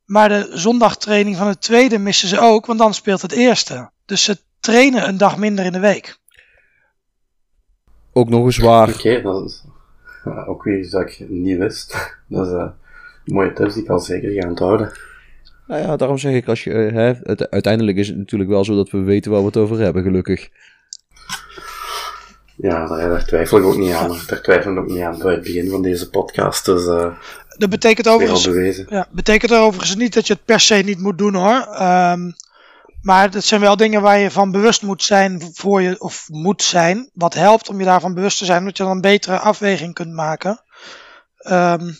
Maar de zondagtraining van het tweede missen ze ook, want dan speelt het eerste. Dus ze trainen een dag minder in de week. Ook nog eens waar. Oké, dat is ook weer iets dat ik niet wist. Dat is eh, mooie tips die ik al zeker ga onthouden. Nou ja, daarom zeg ik, als je, eh, hè, het, uiteindelijk is het natuurlijk wel zo dat we weten waar we het over hebben, gelukkig. Ja, daar, daar twijfel ik ook niet aan. Daar twijfel ik ook niet aan bij het begin van deze podcast. Dus eh Dat betekent overigens, ja, betekent overigens niet dat je het per se niet moet doen hoor. Ehm, maar dat zijn wel dingen waar je van bewust moet zijn voor je, of moet zijn. Wat helpt om je daarvan bewust te zijn, dat je dan een betere afweging kunt maken. Ehm,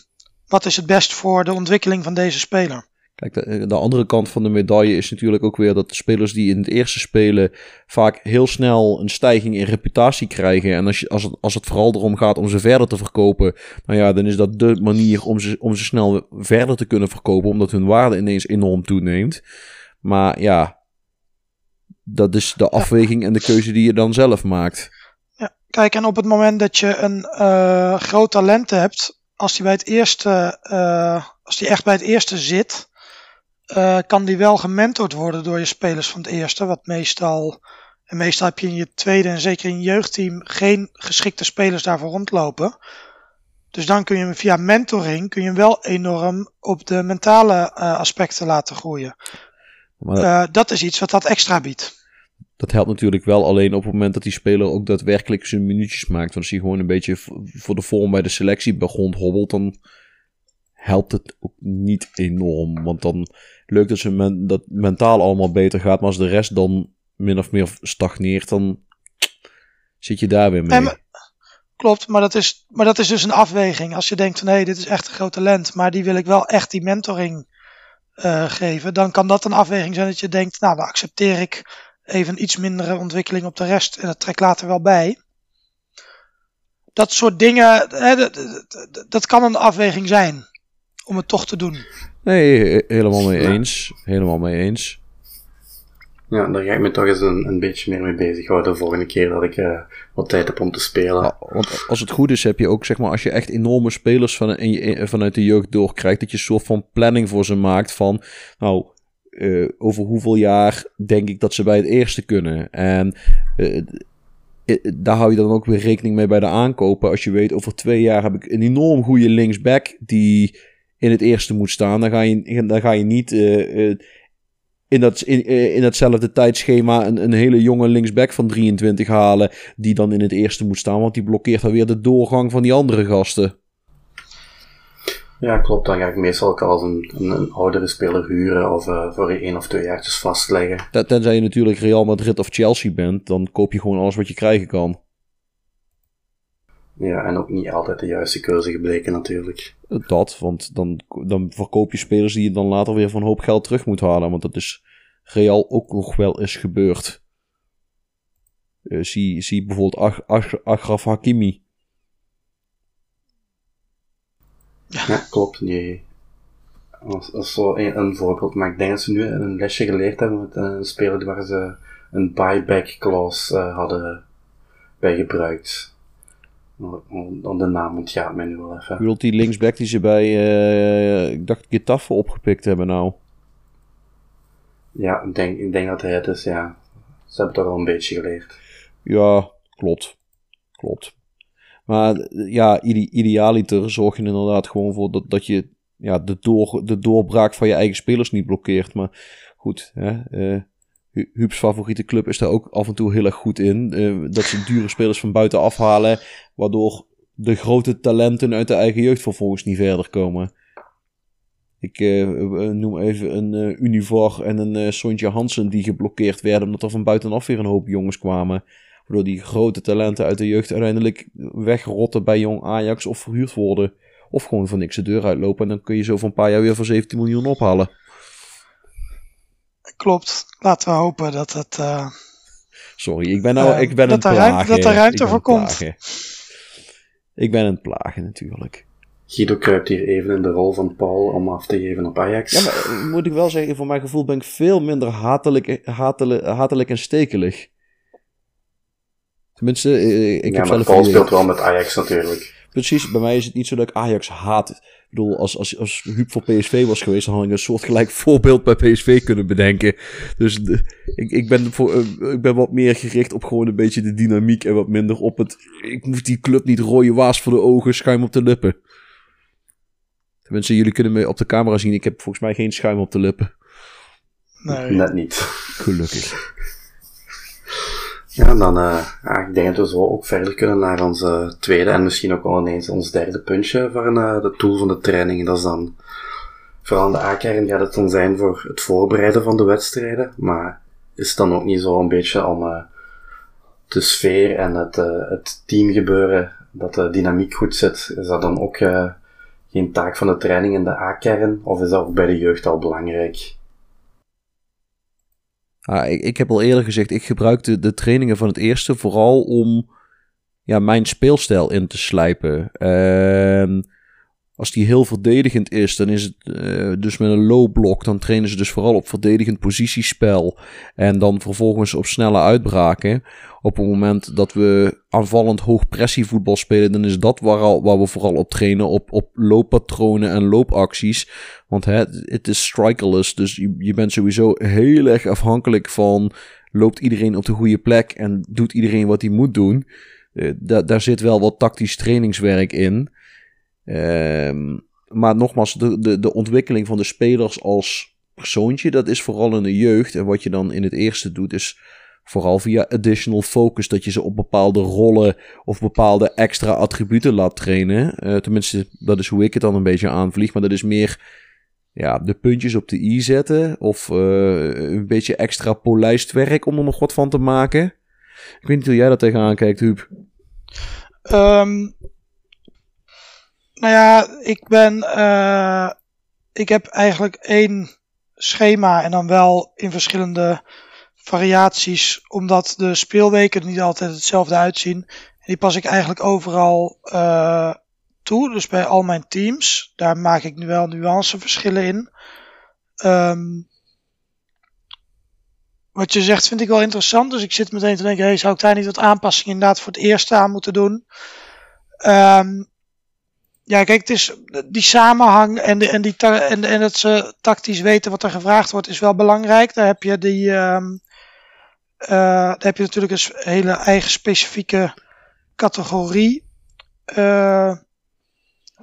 wat is het best voor de ontwikkeling van deze speler? Kijk, de, de andere kant van de medaille is natuurlijk ook weer dat de spelers die in het eerste spelen vaak heel snel een stijging in reputatie krijgen. En als, je, als, het, als het vooral erom gaat om ze verder te verkopen, nou ja, dan is dat de manier om ze, om ze snel verder te kunnen verkopen, omdat hun waarde ineens enorm toeneemt. Maar ja, dat is de afweging en de keuze die je dan zelf maakt. Ja, kijk, en op het moment dat je een eh, groot talent hebt, als die bij het eerste, eh, als die echt bij het eerste zit, eh, kan die wel gementord worden door je spelers van het eerste. Wat meestal, en meestal heb je in je tweede en zeker in je jeugdteam geen geschikte spelers daarvoor rondlopen. Dus dan kun je hem via mentoring kun je hem wel enorm op de mentale aspecten laten groeien. Maar Eh, dat is iets wat dat extra biedt. Dat helpt natuurlijk wel alleen op het moment dat die speler ook daadwerkelijk zijn minuutjes maakt. Want als hij gewoon een beetje voor de vorm bij de selectie begon hobbelt, dan helpt het ook niet enorm. Want dan leuk dat ze men, dat mentaal allemaal beter gaat, maar als de rest dan min of meer stagneert, dan zit je daar weer mee. Klopt, maar dat, is, maar dat is dus een afweging. Als je denkt van hé, dit is echt een groot talent, maar die wil ik wel echt die mentoring eh, geven, dan kan dat een afweging zijn dat je denkt, nou dan accepteer ik even een iets mindere ontwikkeling op de rest en dat trek later wel bij. Dat soort dingen, hè, dat, dat- dat kan een afweging zijn om het toch te doen. Nee, he- helemaal mee Ja. eens. Helemaal mee eens. Ja, daar ga ik me toch eens een, een beetje meer mee bezighouden de volgende keer dat ik eh, wat tijd heb om te spelen. Als het goed is, heb je ook, zeg maar, als je echt enorme spelers van, je, vanuit de jeugd doorkrijgt, dat je een soort van planning voor ze maakt van, nou, eh, over hoeveel jaar denk ik dat ze bij het eerste kunnen. En eh, eh, daar hou je dan ook weer rekening mee bij de aankopen. Als je weet, over twee jaar heb ik een enorm goede linksback die in het eerste moet staan. Dan ga je, dan ga je niet eh, eh, in, dat, in, eh, in datzelfde tijdschema een, een hele jonge linksback van 23 halen die dan in het eerste moet staan, want die blokkeert dan weer de doorgang van die andere gasten. Ja, klopt. Dan ga ik meestal ook al een, een, een oudere speler huren of eh, voor één of twee jaartjes vastleggen. Ten- Tenzij je natuurlijk Real Madrid of Chelsea bent, dan koop je gewoon alles wat je krijgen kan. Ja, en ook niet altijd de juiste keuze gebleken natuurlijk. Dat, want dan, dan verkoop je spelers die je dan later weer van een hoop geld terug moet halen. Want dat is Real ook nog wel eens gebeurd. Eh, zie, zie bijvoorbeeld Ach, Ach, Achraf Hakimi. Ja, klopt. Dat is- dat is zo een, een voorbeeld. Maar ik denk dat ze nu een lesje geleerd hebben met een speler waar ze een buyback clause eh, hadden bij gebruikt. Dan de naam ontgaat mij nu wel even. bedoelt die linksback die ze bij, eh, ik dacht Getafe opgepikt hebben nou. Ja, ik denk, ik denk dat hij het is, ja. Ze hebben toch al een beetje geleerd. Ja, klopt. Klopt. Maar eh, ja, ide idealiter zorg je inderdaad gewoon voor dat, dat je ja, de, door, de doorbraak van je eigen spelers niet blokkeert. Maar goed, hè, uh, Huub's favoriete club is daar ook af en toe heel erg goed in. Uh, dat ze dure spelers van buiten afhalen, waardoor de grote talenten uit de eigen jeugd vervolgens niet verder komen. Ik uh, noem even een uh, en een uh, Hansen die geblokkeerd werden omdat er van buitenaf weer een hoop jongens kwamen. Waardoor die grote talenten uit de jeugd uiteindelijk wegrotten bij jong Ajax of verhuurd worden. Of gewoon van niks de deur uitlopen en dan kun je zo van een paar jaar weer voor 17 miljoen ophalen. Klopt. Laten we hopen dat het... Sorry, ik ben, nou, ik ben dat een plagen. Dat er ruimte voor komt. Ik ben een plagen natuurlijk. Guido kruipt hier even in de rol van Paul om af te geven op Ajax. Ja, maar moet ik wel zeggen, voor mijn gevoel ben ik veel minder hatelijk, hatelijk, hatelijk en stekelig. Tenminste, ik ja, heb maar zelf... Paul speelt wel met Ajax natuurlijk. Precies, bij mij is het niet zo dat ik Ajax haat. Ik bedoel, als, als, als Huub voor PSV was geweest, dan had ik een soortgelijk voorbeeld bij PSV kunnen bedenken. Dus de, ik, ik, ben voor, uh, ik ben wat meer gericht op gewoon een beetje de dynamiek en wat minder op het... Ik moet die club niet rode waas voor de ogen, schuim op de lippen. Tenminste, jullie kunnen me op de camera zien. Ik heb volgens mij geen schuim op de lippen. Nee. Net niet. Gelukkig. Ja, dan uh, ja, ik dat we zo ook verder kunnen naar onze tweede en misschien ook wel ineens ons derde puntje van uh, de tool van de training. Dat is dan vooral aan de A-kern gaat het dan zijn voor het voorbereiden van de wedstrijden. Maar is het dan ook niet zo een beetje om uh, de sfeer en het, het teamgebeuren, dat de dynamiek goed zit, is dat dan ook geen taak van de training in de A-kern? Of is dat ook bij de jeugd al belangrijk? Ah, ik, heb al eerder gezegd, ik gebruik de, trainingen van het eerste vooral om ja, mijn speelstijl in te slijpen. Uh, als die heel verdedigend is, dan is het uh, dus met een low block. Dan trainen ze dus vooral op verdedigend positiespel. En dan vervolgens op snelle uitbraken. Op het moment dat we aanvallend hoogpressievoetbal spelen, dan is dat waar, al, waar we vooral op trainen. Op, op looppatronen en loopacties. Want het is strikerless, dus je, je bent sowieso heel erg afhankelijk van... Loopt iedereen op de goede plek en doet iedereen wat hij moet doen? Da daar zit wel wat tactisch trainingswerk in. Um, maar nogmaals, de, de, de ontwikkeling van de spelers als persoontje, dat is vooral in de jeugd. En wat je dan in het eerste doet, is vooral via additional focus. Dat je ze op bepaalde rollen of bepaalde extra attributen laat trainen. Uh, tenminste, dat is hoe ik het dan een beetje aanvlieg. Maar dat is meer ja, de puntjes op de i zetten. Of uh, een beetje extra polijstwerk om er nog wat van te maken. Ik weet niet hoe jij dat tegenaan kijkt, Huub. Um, nou ja, ik ben. Uh, ik heb eigenlijk één schema en dan wel in verschillende variaties, omdat de speelweken niet altijd hetzelfde uitzien. En die pas ik eigenlijk overal uh, toe, dus bij al mijn teams. Daar maak ik nu wel nuanceverschillen in. Um, wat je zegt vind ik wel interessant, dus ik zit meteen te denken, hey, zou ik daar niet wat aanpassingen inderdaad voor het eerste aan moeten doen? Um, ja, kijk, het is die samenhang en, en, die en, dat ze tactisch weten wat er gevraagd wordt, is wel belangrijk. Daar heb je die. Uh, daar heb je natuurlijk een hele eigen specifieke categorie uh,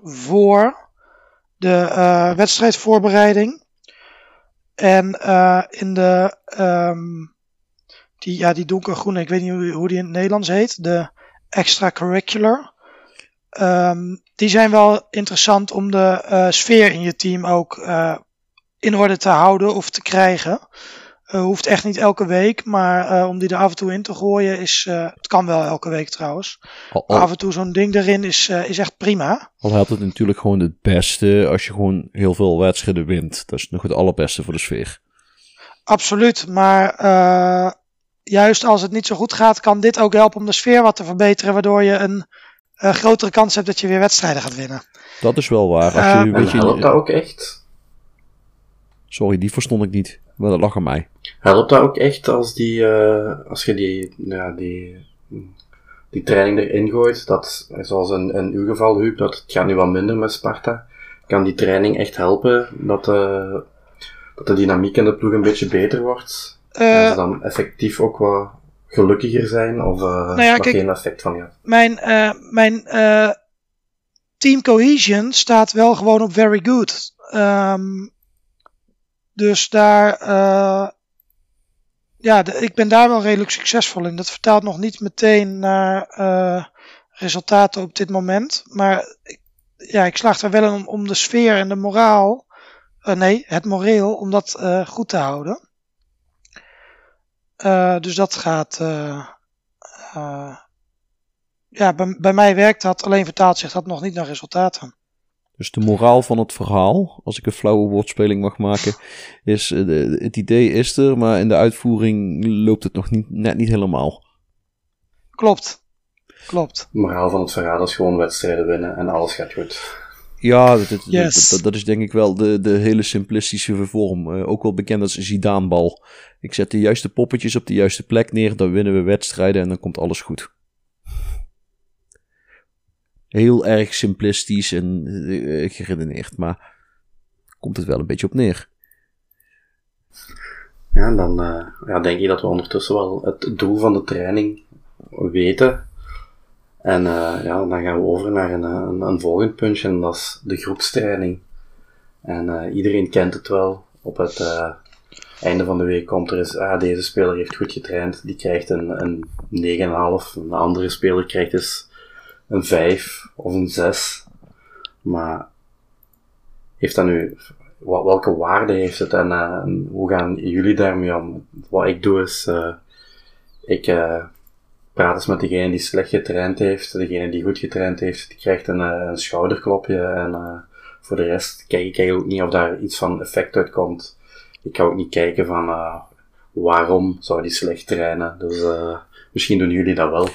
voor de uh, wedstrijdvoorbereiding. En in de. Um, die, ja, die donkergroene, ik weet niet hoe, hoe die in het Nederlands heet. De extracurricular. Um, die zijn wel interessant om de uh, sfeer in je team ook uh, in orde te houden of te krijgen. Uh, hoeft echt niet elke week, maar om die er af en toe in te gooien is. het kan wel elke week trouwens. Al, al, af en toe zo'n ding erin is, is echt prima. Al helpt het natuurlijk gewoon het beste als je gewoon heel veel wedstrijden wint. Dat is nog het allerbeste voor de sfeer. Absoluut, maar juist als het niet zo goed gaat, kan dit ook helpen om de sfeer wat te verbeteren, waardoor je een uh, grotere kans hebt dat je weer wedstrijden gaat winnen. Dat is wel waar. Als je, uh, weet je, helpt dat ook echt? Sorry, die verstond ik niet. Maar dat lag aan mij. Helpt dat ook echt als, die, uh, als je die, ja, die, die training erin gooit? Dat, zoals in, in uw geval, Huub, dat het gaat nu wat minder met Sparta. Kan die training echt helpen dat, dat de dynamiek in de ploeg een beetje beter wordt? Uh, dat ze dan effectief ook wat gelukkiger zijn of uh, Nou ja, kijk- geen effect van gehad? Mijn, eh, mijn eh, team cohesion staat wel gewoon op very good. Ehm, dus daar, ja, de- ik ben daar wel redelijk succesvol in. Dat vertaalt nog niet meteen naar resultaten op dit moment. Maar ik, ja, ik slaag er wel in om, om de sfeer en de moraal, nee, het moreel, om dat goed te houden. Eh, dus dat gaat, eh, eh, ja, bij, bij mij werkt dat, alleen vertaalt zich dat nog niet naar resultaten. Dus de moraal van het verhaal, als ik een flauwe woordspeling mag maken, is de- het idee is er, maar in de uitvoering loopt het nog niet, net niet helemaal. Klopt. Klopt. Het moraal van het verhaal is gewoon wedstrijden winnen en alles gaat goed. Ja, dat, dat, Yes. dat, dat- dat is denk ik wel de, de hele simplistische vorm. Eh, ook wel bekend als Zidane-bal. Ik zet de juiste poppetjes op de juiste plek neer, dan winnen we wedstrijden en dan komt alles goed. Heel erg simplistisch en eh, geredeneerd, maar komt het wel een beetje op neer. Ja, en dan eh, ja, denk ik dat we ondertussen wel het doel van de training weten. En eh, ja, dan gaan we over naar een, eh, een, een volgend puntje en dat is de groepstraining. En eh, iedereen kent het wel. Op het einde van de week komt er eens, ah, deze speler heeft goed getraind, die krijgt een, een 9,5. Een andere speler krijgt dus een 5 of een 6. Maar heeft dat nu, wat, welke waarde heeft het en hoe gaan jullie daarmee om? Wat ik doe is, ik praat eens met degene die slecht getraind heeft, degene die goed getraind heeft, die krijgt een, eh, een schouderklopje en eh, voor de rest kijk ik eigenlijk ook niet of daar iets van effect uitkomt. Ik ga ook niet kijken van eh, waarom zou die slecht trainen, dus eh, misschien doen jullie dat wel.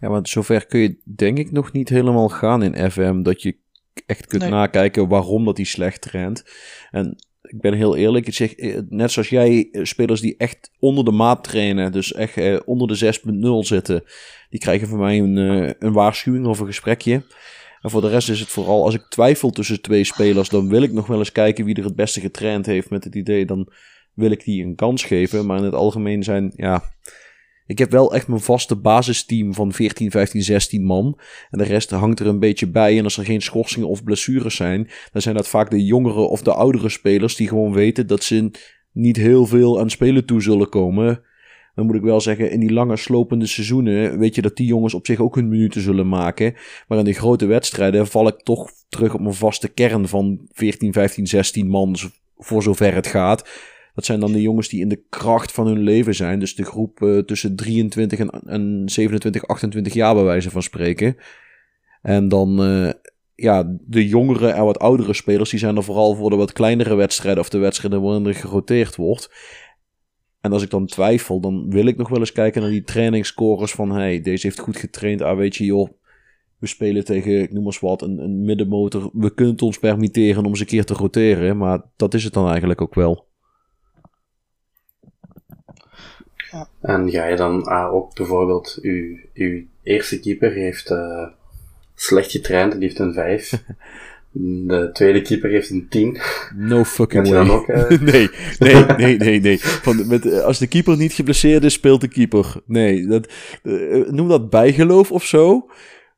Ja, want zover kun je denk ik nog niet helemaal gaan in FM dat je echt kunt Nee. nakijken waarom dat hij slecht traint. En ik ben heel eerlijk, ik zeg, eh, net zoals jij, eh, spelers die echt onder de maat trainen, dus echt eh, onder de 6.0 zitten, die krijgen van mij een, een waarschuwing of een gesprekje. En voor de rest is het vooral, als ik twijfel tussen twee spelers, dan wil ik nog wel eens kijken wie er het beste getraind heeft met het idee, dan wil ik die een kans geven. Maar in het algemeen zijn, ja, ik heb wel echt mijn vaste basisteam van 14, 15, 16 man. En de rest hangt er een beetje bij. En als er geen schorsingen of blessures zijn, dan zijn dat vaak de jongere of de oudere spelers die gewoon weten dat ze niet heel veel aan spelen toe zullen komen. Dan moet ik wel zeggen, in die lange slopende seizoenen weet je dat die jongens op zich ook hun minuten zullen maken. Maar in die grote wedstrijden val ik toch terug op mijn vaste kern van 14, 15, 16 man, voor zover het gaat. Dat zijn dan de jongens die in de kracht van hun leven zijn. Dus de groep eh, tussen 23 en, en 27, 28 jaar bij wijze van spreken. En dan, eh, ja, de jongere en wat oudere spelers, die zijn er vooral voor de wat kleinere wedstrijden of de wedstrijden waarin er geroteerd wordt. En als ik dan twijfel, dan wil ik nog wel eens kijken naar die trainingsscores van, hey, deze heeft goed getraind. Ah, weet je, joh, we spelen tegen, ik noem maar wat, een, een middenmotor. We kunnen het ons permitteren om eens een keer te roteren, maar dat is het dan eigenlijk ook wel. En ga je dan ah, ook bijvoorbeeld, uw, uw eerste keeper heeft eh, slecht getraind, die heeft een 5. De tweede keeper heeft een 10. No fucking way. dan ook, eh? nee, nee, nee, nee, nee. Van, met, eh, als de keeper niet geblesseerd is, speelt de keeper. Nee, dat, noem dat bijgeloof of zo.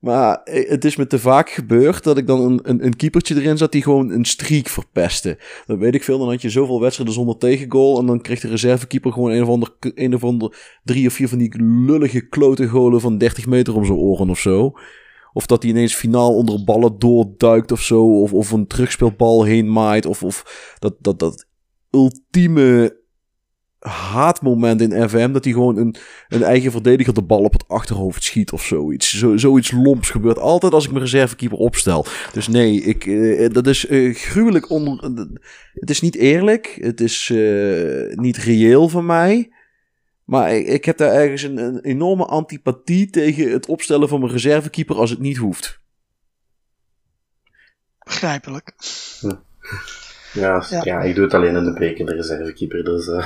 Maar eh, het is me te vaak gebeurd dat ik dan een, een, een keepertje erin zat die gewoon een streak verpestte. Dan weet ik veel, dan had je zoveel wedstrijden zonder tegengoal. En dan kreeg de reservekeeper gewoon een of ander, een of ander drie of vier van die lullige klote golen van 30 meter om zijn oren of zo. Of dat hij ineens finaal onder ballen doorduikt of zo. Of, of een terugspeelbal heen maait. Of, of dat, dat, dat ultieme haatmoment in FM. Dat hij gewoon een, een eigen verdediger de bal op het achterhoofd schiet of zoiets. Zo, zoiets lomps gebeurt altijd als ik mijn reservekeeper opstel. Dus nee, ik, eh, dat is eh, gruwelijk onder... het is niet eerlijk. Het is eh, niet reëel van mij. Maar ik, ik heb daar ergens een, een enorme antipathie tegen het opstellen van mijn reservekeeper als het niet hoeft. Begrijpelijk. Ja, ja. Ja. ik doe het alleen in de beker, de reservekeeper. Dus, eh,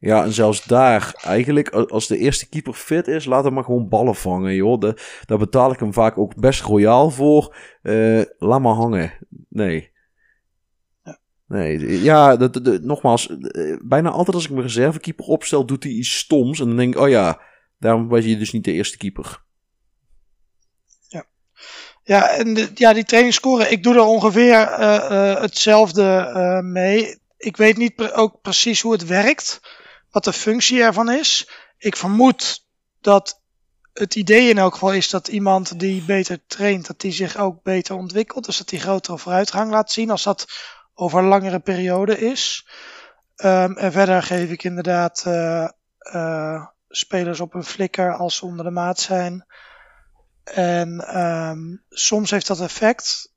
Ja, en zelfs daar, eigenlijk, als de eerste keeper fit is, laat hem maar gewoon ballen vangen, joh. De, daar betaal ik hem vaak ook best royaal voor. Eh, laat maar hangen. Nee. Nee, ja, dat, dat- dat- nogmaals, eh, bijna altijd als ik mijn reservekeeper opstel, doet hij iets stoms. En dan denk ik, oh ja, daarom was je dus niet de eerste keeper. Ja, en de- ja, die trainingsscore, ik doe er ongeveer eh, hetzelfde mee. Ik weet niet pre- ook precies hoe het werkt, wat de functie ervan is. Ik vermoed dat het idee in elk geval is dat iemand die beter traint, dat die zich ook beter ontwikkelt. Dus dat die grotere vooruitgang laat zien als dat over langere periode is. Ehm, en verder geef ik inderdaad eh, eh, spelers op een flikker als ze onder de maat zijn. En ehm, soms heeft dat effect.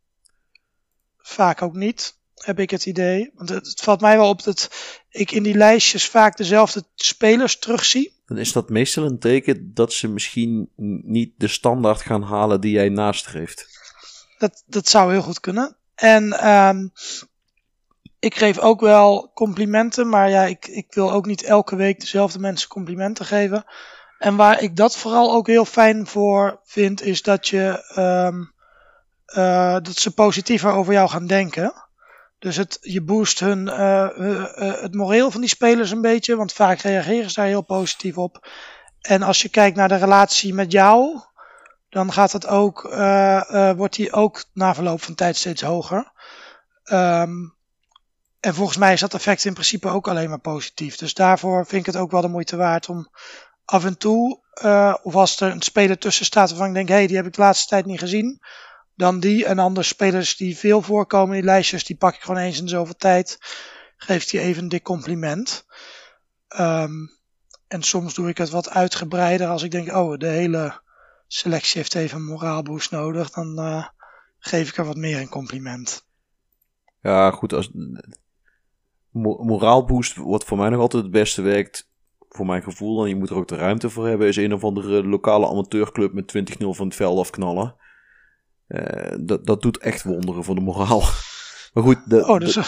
Vaak ook niet, heb ik het idee. Want het, het valt mij wel op dat ik in die lijstjes vaak dezelfde spelers terugzie. Dan is dat meestal een teken dat ze misschien niet de standaard gaan halen die jij nastreeft. Dat, dat zou heel goed kunnen. En ehm, ik geef ook wel complimenten, maar ja, ik, ik wil ook niet elke week dezelfde mensen complimenten geven. En waar ik dat vooral ook heel fijn voor vind, is dat je ehm, eh, dat ze positiever over jou gaan denken. Dus het, je boost hun, eh, eh, eh, het moreel van die spelers een beetje, want vaak reageren ze daar heel positief op. En als je kijkt naar de relatie met jou, dan gaat het ook, wordt die ook na verloop van tijd steeds hoger. Ehm, en volgens mij is dat effect in principe ook alleen maar positief. Dus daarvoor vind ik het ook wel de moeite waard om af en toe, of als er een speler tussen staat waarvan ik denk, hé, hey, die heb ik de laatste tijd niet gezien. Dan die en andere spelers die veel voorkomen in lijstjes, die pak ik gewoon eens in zoveel tijd. Geeft die even een dik compliment. Ehm, en soms doe ik het wat uitgebreider als ik denk, oh, de hele selectie heeft even een moraalboost nodig. Dan eh, geef ik er wat meer een compliment. Ja, goed, als mo- moraalboost wat voor mij nog altijd het beste werkt, voor mijn gevoel, en je moet er ook de ruimte voor hebben, is een of andere lokale amateurclub met 20-0 van het veld afknallen. Eh, dat, dat doet echt wonderen voor de moraal. Maar goed, de, Oh, dus de-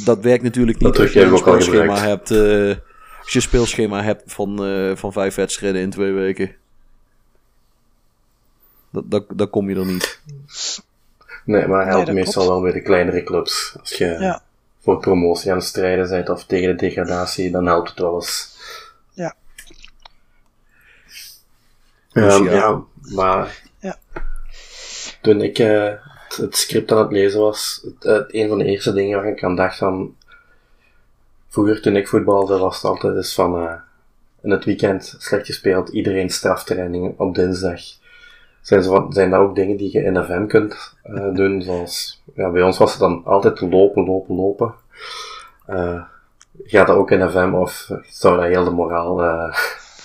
eh, dat, werkt natuurlijk niet Dat als je een speelschema hebt, eh, als je een speelschema hebt van, eh, van vijf wedstrijden in twee weken. Dat, dat, dan kom je er niet. Nee, maar Nee, helpt meestal klopt. wel bij de kleinere clubs. Als je Ja. voor promotie aan het strijden bent of tegen de degradatie, dan helpt het wel eens. Ja. Dus Ehm, ja. ja. maar Ja. Toen ik eh, het, het script aan het lezen was, het, het- een van de eerste dingen waar ik aan dacht van, vroeger toen ik voetbalde was het altijd eens van, eh, in het weekend slecht gespeeld, iedereen straftrainingen op dinsdag. Zijn, zo, van- zijn dat ook dingen die je in FM kunt eh, doen? Zoals, ja, bij ons was het dan altijd lopen, lopen, lopen. Eh, gaat dat ook in FM of zou dat heel de moraal eh,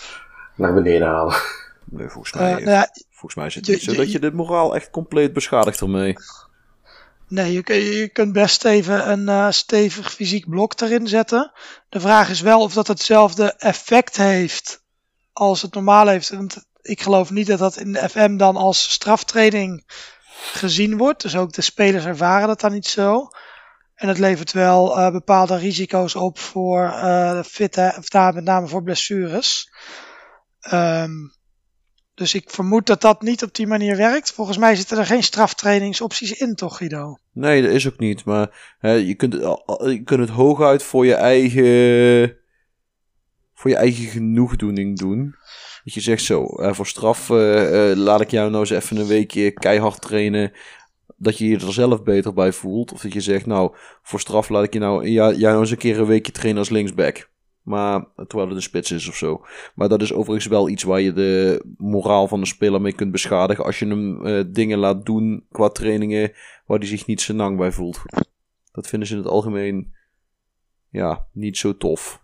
naar beneden halen? Nee, volgens eh, mij, nou ja, volgens mij is het je- niet zo je- dat je de moraal echt compleet beschadigt ermee. nee, je, je kunt best even een eh, stevig fysiek blok erin zetten. De vraag is wel of dat hetzelfde effect heeft als het normaal heeft. Want ik geloof niet dat dat in de FM dan als straftraining gezien wordt. Dus ook de spelers ervaren dat dan niet zo. En het levert wel eh, bepaalde risico's op voor eh fit, of daar met name voor blessures. Ehm, dus ik vermoed dat dat niet op die manier werkt. Volgens mij zitten er geen straftrainingsopties in, toch Guido? Nee, dat is ook niet. Maar hè, je, kunt, je kunt het hooguit voor je eigen. voor je eigen genoegdoening doen. Dat je zegt zo, eh, voor straf eh, eh, laat ik jou nou eens even een weekje keihard trainen. Dat je je er zelf beter bij voelt. Of dat je zegt, nou, voor straf laat ik je nou, jou nou eens een keer een weekje trainen als linksback. Maar terwijl het een spits is of zo. Maar dat is overigens wel iets waar je de moraal van de speler mee kunt beschadigen. Als je hem eh, dingen laat doen qua trainingen waar hij zich niet zo lang bij voelt. Dat vinden ze in het algemeen ja, niet zo tof.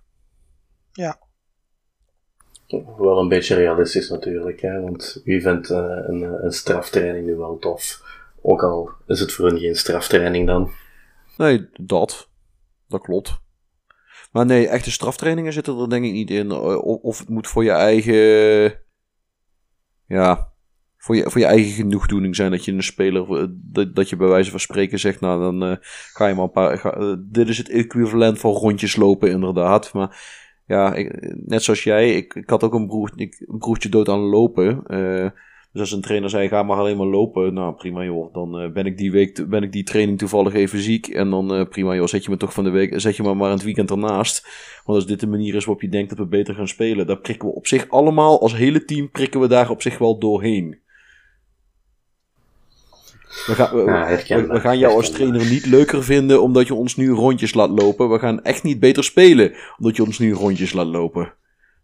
Wel een beetje realistisch natuurlijk, hè? want wie vindt eh, een, een straftraining nu wel tof? Ook al is het voor hun geen straftraining dan. Nee, dat. Dat klopt. Maar nee, echte straftrainingen zitten er denk ik niet in. Of, het moet voor je eigen. Ja. Voor je, voor je eigen genoegdoening zijn dat je een speler. eh, Dat, dat je bij wijze van spreken zegt. Nou, dan eh, ga je maar een paar. eh, dit is het equivalent van rondjes lopen, inderdaad. Maar ja, net zoals jij. Ik, ik had ook een, broertje dood aan lopen. eh, Dus als een trainer zei, ga maar alleen maar lopen. Nou, prima joh. Dan eh, ben ik die week, ben ik die training toevallig even ziek. En dan eh, prima joh, zet je me toch van de week, zet je me maar aan het weekend ernaast. Want als dit de manier is waarop je denkt dat we beter gaan spelen, daar prikken we op zich allemaal, als hele team, prikken we daar op zich wel doorheen. We, gaan- we- Ja, we- herkenbaar, we gaan jou als trainer niet leuker vinden omdat je ons nu rondjes laat lopen. We gaan echt niet beter spelen omdat je ons nu rondjes laat lopen.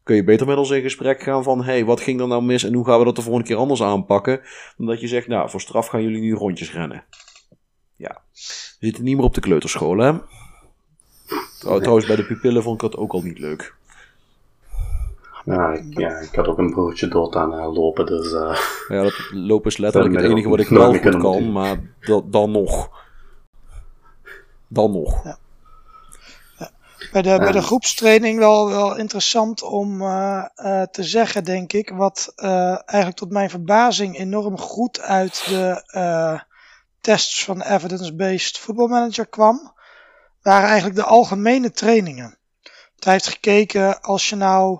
Kun je beter met ons in gesprek gaan van, hey, wat ging er nou mis en hoe gaan we dat de volgende keer anders aanpakken? Dan dat je zegt, nou, voor straf gaan jullie nu rondjes rennen. Ja. We zitten niet meer op de kleuterschool, hè? Trouw- Trouwens, bij de pupillen vond ik dat ook al niet leuk. Ja, ik, ja, ik had ook een broertje dood aan eh, lopen, dus eh, Ja, dat lopen is letterlijk het enige wat ik wel goed kan, maar dat, dan nog. Dan nog. Bij de, bij de groepstraining wel, wel interessant om eh, eh, te zeggen, denk ik. Wat eh, eigenlijk tot mijn verbazing enorm goed uit de tests van Evidence-Based Football Manager kwam. Waren eigenlijk de algemene trainingen. Want hij heeft gekeken als je nou.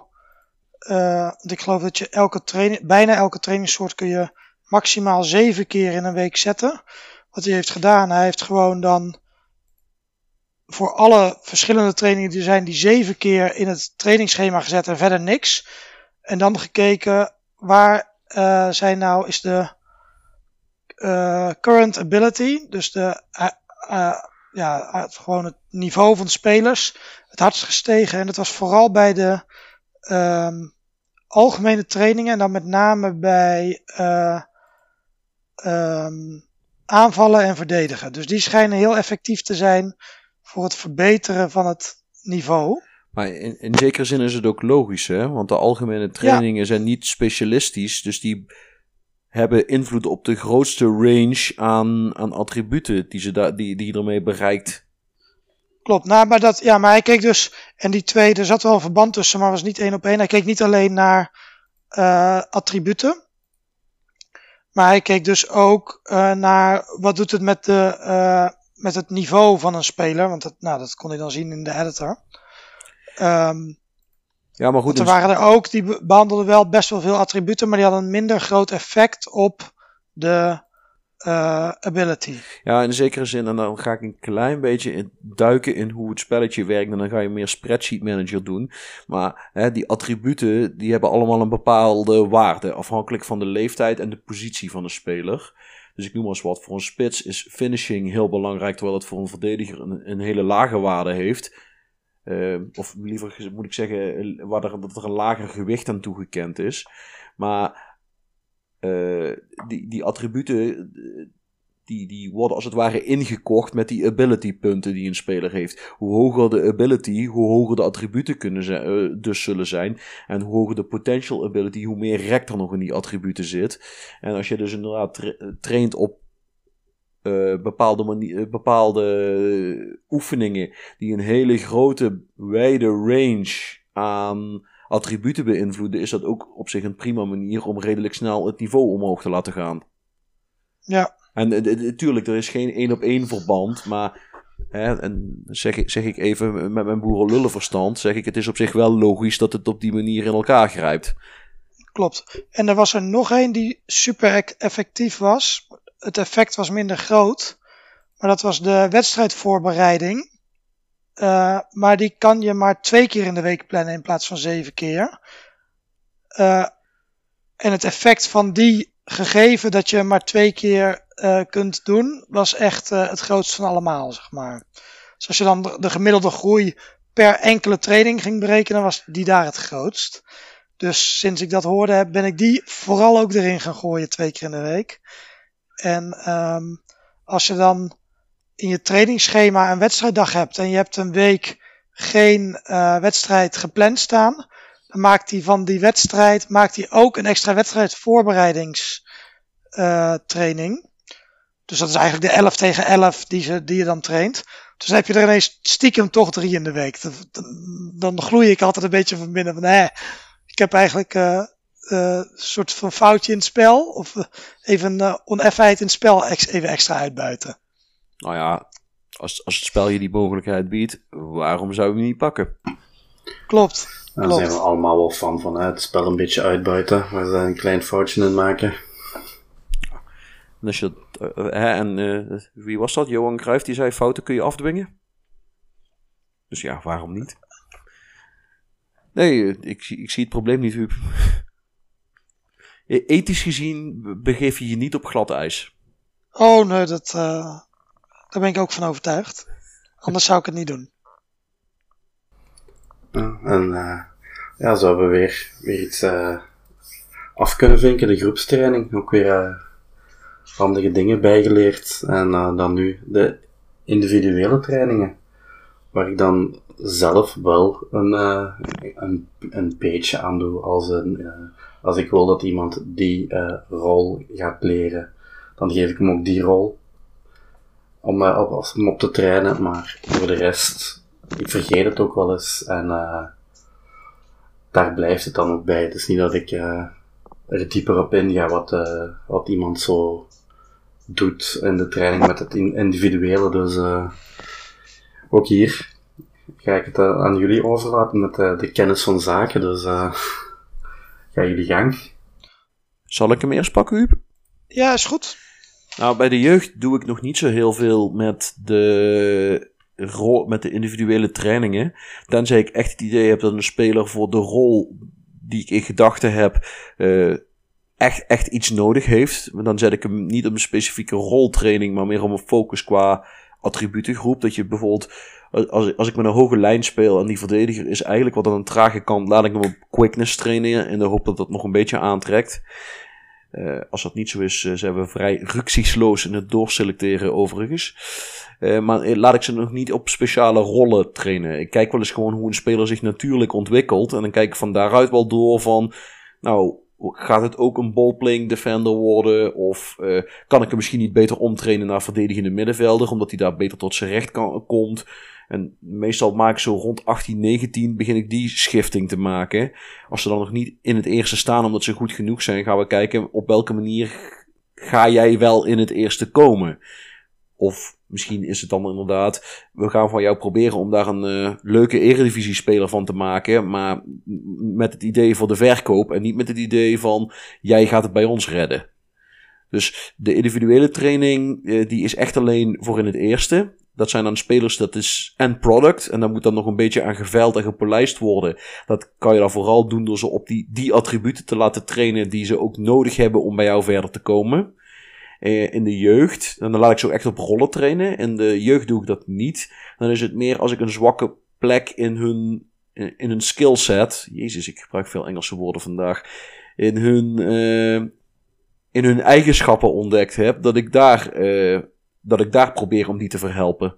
want ik geloof dat je elke training, bijna elke trainingssoort kun je maximaal zeven keer in een week zetten. Wat hij heeft gedaan, hij heeft gewoon dan voor alle verschillende trainingen die er zijn, die zeven keer in het trainingsschema gezet en verder niks. En dan gekeken waar eh, zijn nou is de eh, current ability, dus de, eh, ja, gewoon het niveau van de spelers, het hardst gestegen. En dat was vooral bij de ehm, algemene trainingen en dan met name bij eh, ehm, aanvallen en verdedigen. Dus die schijnen heel effectief te zijn voor het verbeteren van het niveau. Maar in, in zekere zin is het ook logisch, hè? Want de algemene trainingen zijn niet specialistisch, dus die hebben invloed op de grootste range aan, aan attributen die, ze daar die, die je ermee bereikt. Klopt, nou, maar, dat, ja, maar hij keek dus, en die twee, er zat wel een verband tussen, maar was niet één op één. Hij keek niet alleen naar eh, attributen, maar hij keek dus ook eh, naar wat doet het met, de, eh, met het niveau van een speler, want dat, nou, dat kon hij dan zien in de editor. Ehm, Ja, maar goed, er waren er ook, die be- behandelden wel best wel veel attributen, maar die hadden een minder groot effect op de eh, ability. Ja, in zekere zin. En dan ga ik een klein beetje in, duiken in hoe het spelletje werkt. En dan ga je meer spreadsheet manager doen. Maar hè, die attributen, die hebben allemaal een bepaalde waarde. Afhankelijk van de leeftijd en de positie van de speler. Dus ik noem maar eens wat. Voor een spits is finishing heel belangrijk. Terwijl het voor een verdediger een, een hele lage waarde heeft. Eh, of liever moet ik zeggen, dat er een lager gewicht aan toegekend is. Maar eh, die, die attributen, eh, die, die worden als het ware ingekocht met die ability punten die een speler heeft. Hoe hoger de ability, hoe hoger de attributen kunnen zijn, eh, dus zullen zijn. En hoe hoger de potential ability, hoe meer rek er nog in die attributen zit. En als je dus inderdaad tra- traint op eh, bepaalde, mani- eh, bepaalde oefeningen die een hele grote, wijde range aan attributen beïnvloeden, is dat ook op zich een prima manier om redelijk snel het niveau omhoog te laten gaan. Ja, En natuurlijk, er is geen één op één verband, maar hè, en zeg, zeg ik even met mijn boerenlullenverstand, zeg ik, het is op zich wel logisch dat het op die manier in elkaar grijpt. Klopt. En er was er nog één die super ec- effectief was. Het effect was minder groot. Maar dat was de wedstrijdvoorbereiding. Eh, maar die kan je maar twee keer in de week plannen in plaats van zeven keer. Eh, en het effect van die gegeven dat je maar twee keer eh, kunt doen, was echt eh, het grootste van allemaal, zeg maar. Dus als je dan de, de gemiddelde groei per enkele training ging berekenen, was die daar het grootst. Dus sinds ik dat hoorde, heb- ben ik die vooral ook erin gaan gooien twee keer in de week. En ehm, als je dan in je trainingsschema een wedstrijddag hebt en je hebt een week geen eh, wedstrijd gepland staan, dan maakt hij van die wedstrijd maakt hij ook een extra wedstrijd voorbereidingstraining. Dus dat is eigenlijk de 11 tegen 11 die, ze, die je dan traint. Dus dan heb je er ineens stiekem toch drie in de week. Dan, dan- gloei ik altijd een beetje van binnen van, hè, ik heb eigenlijk eh, eh, een soort van foutje in het spel. Of eh, even een eh, oneffenheid in het spel ex- even extra uitbuiten. Nou ja, als, als het spel je die mogelijkheid biedt, waarom zou je hem niet pakken? Klopt. Daar Klopt. zijn we allemaal wel fan van. Hè? Het spel een beetje uitbuiten, waar ze een klein foutje in maken. En, als je eh, hè, en eh, wie was dat? Johan Cruijff die zei fouten kun je afdwingen. Dus ja, waarom niet? Nee, ik, zie- ik zie het probleem niet, Huub. E- Ethisch gezien begeef je je niet op glad ijs. Oh nee, dat, eh, daar ben ik ook van overtuigd. Anders zou ik het niet doen. Ja, en eh, ja, zo hebben we weer, weer iets eh, af kunnen vinken. De groepstraining, ook weer eh, handige dingen bijgeleerd. En eh, dan nu de individuele trainingen. Waar ik dan zelf wel een, eh, een, een page aan doe. Als, een, eh, als ik wil dat iemand die rol gaat leren, dan geef ik hem ook die rol. Om, op, op te trainen, maar voor de rest, ik vergeet het ook wel eens. En daar blijft het dan ook bij. Het is niet dat ik er dieper op inga wat, wat iemand zo doet in de training met het in- individuele. Dus eh, ook hier ga ik het eh, aan jullie overlaten met eh, de kennis van zaken. Dus eh ga jullie gang. Zal ik hem eerst pakken, Huub? Ja, is goed. Nou, bij de jeugd doe ik nog niet zo heel veel met de, rol, met de individuele trainingen. Tenzij ik echt het idee heb dat een speler voor de rol die ik in gedachten heb, eh, echt, echt iets nodig heeft. Dan zet ik hem niet op een specifieke roltraining, maar meer op een focus qua attributengroep. Dat je bijvoorbeeld, als, als ik met een hoge lijn speel en die verdediger is eigenlijk wat aan een trage kant, laat ik hem op quickness trainen in de hoop dat dat nog een beetje aantrekt. Eh, als dat niet zo is, eh, zijn we vrij rücksichtsloos in het doorselecteren overigens. Eh, maar laat ik ze nog niet op speciale rollen trainen. Ik kijk wel eens gewoon hoe een speler zich natuurlijk ontwikkelt. En dan kijk ik van daaruit wel door van... Nou, gaat het ook een ballplaying defender worden? Of eh, kan ik hem misschien niet beter omtrainen naar verdedigende middenvelder... omdat hij daar beter tot zijn recht kan, komt... En meestal maak ik zo rond 18, 19 begin ik die schifting te maken. Als ze dan nog niet in het eerste staan omdat ze goed genoeg zijn, gaan we kijken op welke manier ga jij wel in het eerste komen. Of misschien is het dan inderdaad, we gaan van jou proberen om daar een eh, leuke eredivisie-speler van te maken. Maar met het idee voor de verkoop en niet met het idee van jij gaat het bij ons redden. Dus de individuele training, eh, die is echt alleen voor in het eerste. Dat zijn dan spelers, dat is end product. En daar moet dan nog een beetje aan geveild en gepolijst worden. Dat kan je dan vooral doen door ze op die, die attributen te laten trainen die ze ook nodig hebben om bij jou verder te komen. Eh, in de jeugd, dan laat ik ze ook echt op rollen trainen. In de jeugd doe ik dat niet. Dan is het meer als ik een zwakke plek in hun, in, in hun skillset. Jezus, ik gebruik veel Engelse woorden vandaag. In hun, eh, in hun eigenschappen ontdekt heb, dat ik daar, eh, dat ik daar probeer om die te verhelpen.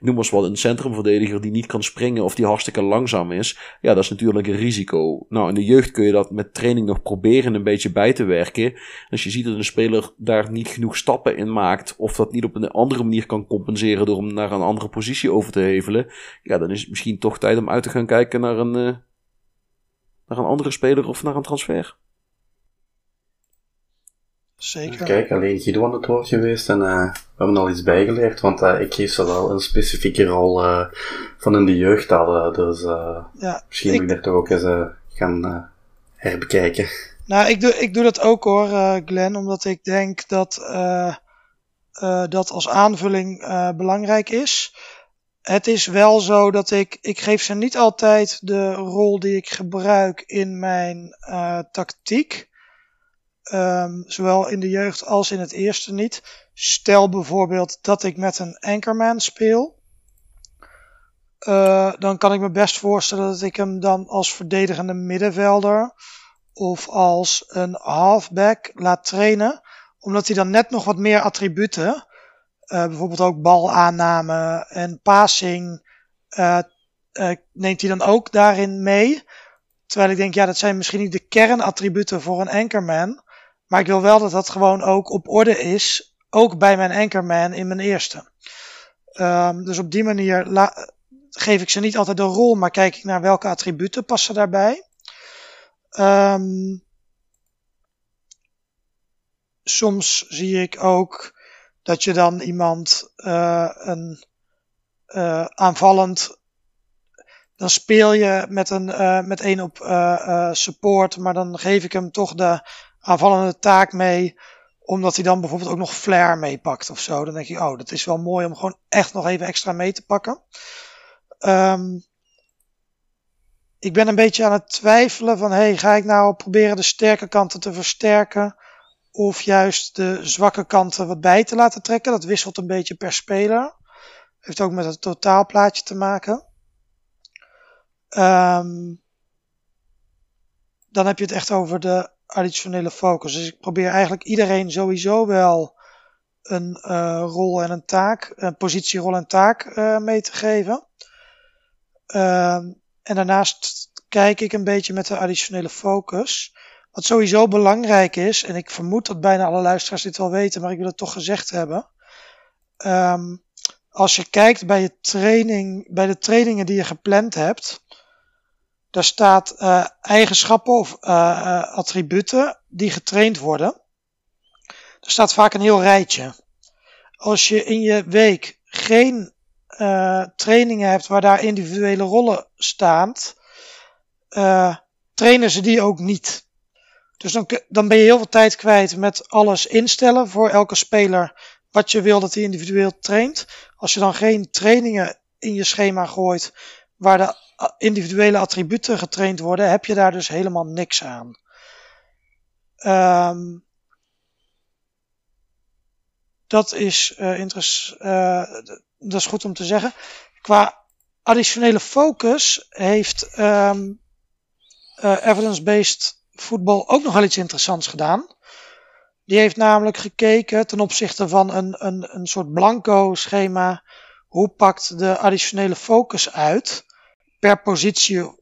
Noem eens wat een centrumverdediger die niet kan springen of die hartstikke langzaam is. Ja, dat is natuurlijk een risico. Nou, in de jeugd kun je dat met training nog proberen een beetje bij te werken. Als je ziet dat een speler daar niet genoeg stappen in maakt, of dat niet op een andere manier kan compenseren door hem naar een andere positie over te hevelen, ja, dan is het misschien toch tijd om uit te gaan kijken naar een, eh, naar een andere speler of naar een transfer. Zeker. Kijk, alleen Guido aan het woord geweest en eh, we hebben al iets bijgeleerd, want eh, ik geef ze wel een specifieke rol eh, van in de jeugd al, dus Ja, misschien ik- moet ik daar toch ook eens gaan herbekijken. Nou, ik doe, ik doe dat ook hoor, Glenn, omdat ik denk dat dat als aanvulling belangrijk is. Het is wel zo dat ik, ik geef ze niet altijd de rol die ik gebruik in mijn tactiek. Ehm, zowel in de jeugd als in het eerste niet. Stel bijvoorbeeld dat ik met een anchorman speel. Eh, dan kan ik me best voorstellen dat ik hem dan als verdedigende middenvelder of als een halfback laat trainen. Omdat hij dan net nog wat meer attributen, eh, bijvoorbeeld ook balaanname en passing, eh, neemt hij dan ook daarin mee. Terwijl ik denk, ja, dat zijn misschien niet de kernattributen voor een anchorman. Maar ik wil wel dat dat gewoon ook op orde is, ook bij mijn anchorman in mijn eerste. Ehm, dus op die manier geef ik ze niet altijd de rol, maar kijk ik naar welke attributen passen daarbij. Ehm, soms zie ik ook dat je dan iemand eh, een eh, aanvallend. Dan speel je met een eh, met één op support, maar dan geef ik hem toch de aanvallende taak mee Omdat hij dan bijvoorbeeld ook nog flair meepakt of zo. Dan denk je, oh, dat is wel mooi om gewoon echt nog even extra mee te pakken. Ehm, ik ben een beetje aan het twijfelen van, hey, ga ik nou proberen de sterke kanten te versterken? Of juist de zwakke kanten wat bij te laten trekken? Dat wisselt een beetje per speler. Heeft ook met het totaalplaatje te maken. Ehm, dan heb je het echt over de additionele focus. Dus ik probeer eigenlijk iedereen sowieso wel een uh, rol en een taak, een positierol en taak uh, mee te geven. Ehm, en daarnaast kijk ik een beetje met de additionele focus. Wat sowieso belangrijk is, en ik vermoed dat bijna alle luisteraars dit wel weten, maar ik wil het toch gezegd hebben. Um, als je kijkt bij, je training, bij de trainingen die je gepland hebt, daar staat uh, eigenschappen of uh, attributen die getraind worden. Er staat vaak een heel rijtje. Als je in je week geen trainingen hebt waar daar individuele rollen staan, trainen ze die ook niet. Dus dan, dan ben je heel veel tijd kwijt met alles instellen voor elke speler wat je wil dat hij individueel traint. Als je dan geen trainingen in je schema gooit waar de individuele attributen getraind worden, heb je daar dus helemaal niks aan. Um, dat is uh, dat is goed om te zeggen. Qua additionele focus heeft um, uh, evidence-based voetbal ook nog wel iets interessants gedaan. Die heeft namelijk gekeken ten opzichte van een, een, een soort blanco schema. Hoe pakt de additionele focus uit per positie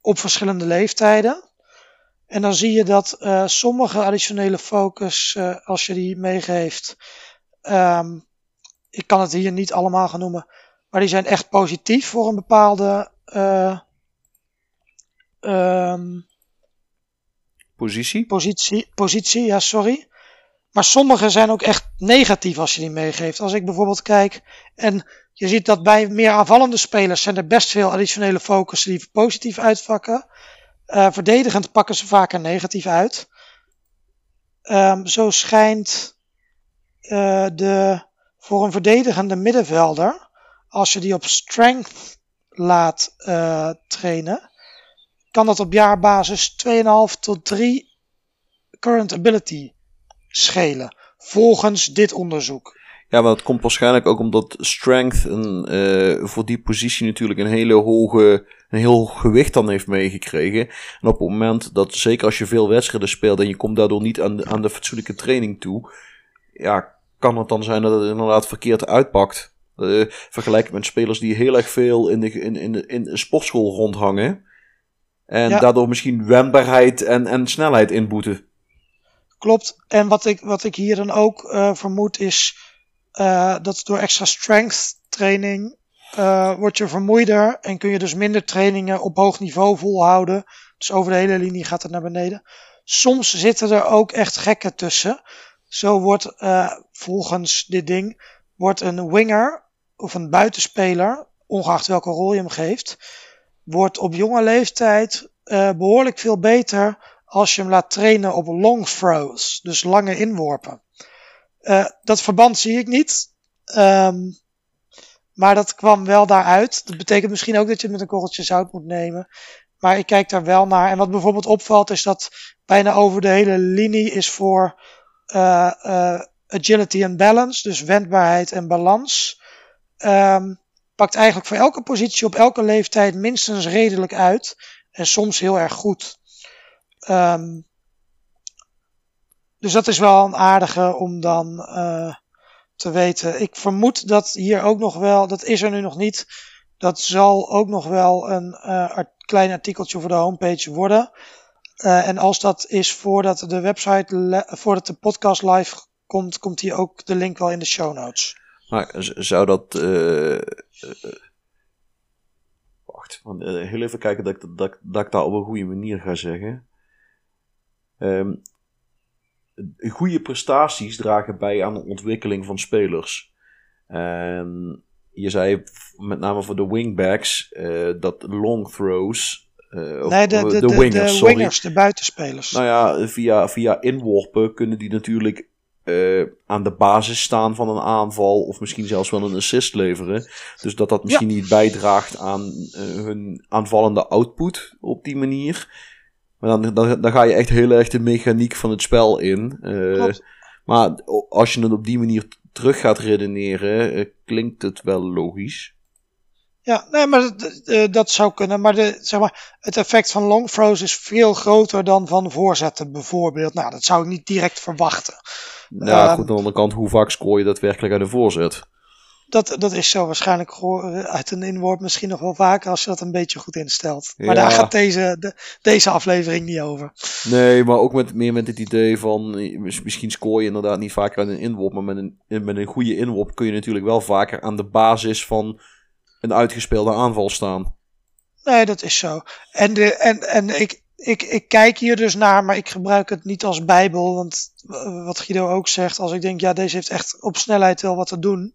op verschillende leeftijden? En dan zie je dat uh, sommige additionele focus, uh, als je die meegeeft, um, ik kan het hier niet allemaal gaan noemen, maar die zijn echt positief voor een bepaalde uh, um, positie. Positie, positie, ja, sorry. Maar sommige zijn ook echt negatief als je die meegeeft. Als ik bijvoorbeeld kijk en je ziet dat bij meer aanvallende spelers zijn er best veel additionele focus die positief uitvakken. Uh, verdedigend pakken ze vaker negatief uit. Um, zo schijnt uh, de, voor een verdedigende middenvelder, als je die op strength laat uh, trainen, kan dat op jaarbasis 2,5 tot 3 current ability schelen. Volgens dit onderzoek. Ja, maar dat komt waarschijnlijk ook omdat strength een, uh, voor die positie natuurlijk een hele hoge, een heel hoog gewicht dan heeft meegekregen. En op het moment dat, zeker als je veel wedstrijden speelt en je komt daardoor niet aan de, aan de fatsoenlijke training toe, ja, kan het dan zijn dat het inderdaad verkeerd uitpakt. Uh, vergelijk met spelers die heel erg veel in de, in, in de, in de sportschool rondhangen. En ja. daardoor misschien wendbaarheid en, en snelheid inboeten. Klopt. En wat ik, wat ik hier dan ook uh, vermoed is uh, dat door extra strength training uh, word je vermoeider en kun je dus minder trainingen op hoog niveau volhouden. Dus over de hele linie gaat het naar beneden. Soms zitten er ook echt gekken tussen. Zo wordt volgens dit ding wordt een winger of een buitenspeler, ongeacht welke rol je hem geeft, wordt op jonge leeftijd behoorlijk veel beter als je hem laat trainen op long throws, dus lange inworpen. Uh, dat verband zie ik niet. Um, maar dat kwam wel daaruit. Dat betekent misschien ook dat je het met een korreltje zout moet nemen. Maar ik kijk daar wel naar. En wat bijvoorbeeld opvalt is dat bijna over de hele linie is voor uh, uh, agility en balance, dus wendbaarheid en balans. Um, pakt eigenlijk voor elke positie op elke leeftijd minstens redelijk uit. En soms heel erg goed. Um, dus dat is wel een aardige om dan uh, te weten. Ik vermoed dat hier ook nog wel, dat is er nu nog niet. Dat zal ook nog wel een art, klein artikeltje voor de homepage worden. Uh, en als dat is voordat de website, voordat de podcast live komt, komt hier ook de link wel in de show notes. Maar zou dat. Wacht, heel even kijken dat ik, dat, dat ik dat op een goede manier ga zeggen. Um, goede prestaties dragen bij aan de ontwikkeling van spelers. En je zei met name voor de wingbacks uh, dat long throws. Uh, nee, de, de, de, wingers, de, wingers, de buitenspelers. Nou ja, via, via inworpen kunnen die natuurlijk eh, aan de basis staan van een aanval. Of misschien zelfs wel een assist leveren. Dus dat dat misschien niet bijdraagt aan eh, hun aanvallende output op die manier. Maar dan, dan, dan ga je echt heel erg de mechaniek van het spel in. Eh, maar als je het op die manier terug gaat redeneren, eh, klinkt het wel logisch. Ja, nee, maar dat, eh, dat zou kunnen. Maar, de, zeg maar het effect van long throws is veel groter dan van voorzetten bijvoorbeeld. Nou, dat zou ik niet direct verwachten. Ja, Ehm, goed, aan de andere kant, hoe vaak scoor je daadwerkelijk uit een voorzet? Dat, dat is zo waarschijnlijk gehoor- uit een inworp misschien nog wel vaker als je dat een beetje goed instelt. Maar Ja. daar gaat deze, de- deze aflevering niet over. Nee, maar ook met, meer met het idee van, eh, mis- misschien scoor je inderdaad niet vaker uit een inworp, maar met een, met een goede inworp kun je natuurlijk wel vaker aan de basis van een uitgespeelde aanval staan. Nee, dat is zo. En, de, en, en ik, ik, ik kijk hier dus naar, maar ik gebruik het niet als bijbel. Want eh, wat Guido ook zegt, als ik denk, ja, deze heeft echt op snelheid wel wat te doen.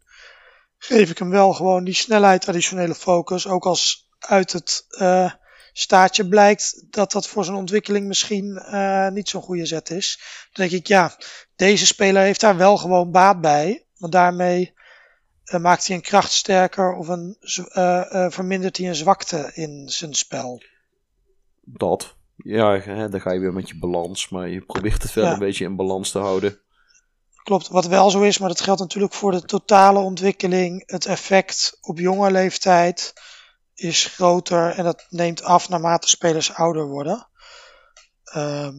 Geef ik hem wel gewoon die snelheid, traditionele focus. Ook als uit het eh, staartje blijkt dat dat voor zijn ontwikkeling misschien eh, niet zo'n goede zet is. Dan denk ik, ja, deze speler heeft daar wel gewoon baat bij. Want daarmee eh, maakt hij een kracht sterker of een, vermindert hij een zwakte in zijn spel. Dat. Ja, hè, dan ga je weer met je balans, maar je probeert het wel Ja. een beetje in balans te houden. Klopt, wat wel zo is, maar dat geldt natuurlijk voor de totale ontwikkeling. Het effect op jonge leeftijd is groter en dat neemt af naarmate spelers ouder worden. Ehm,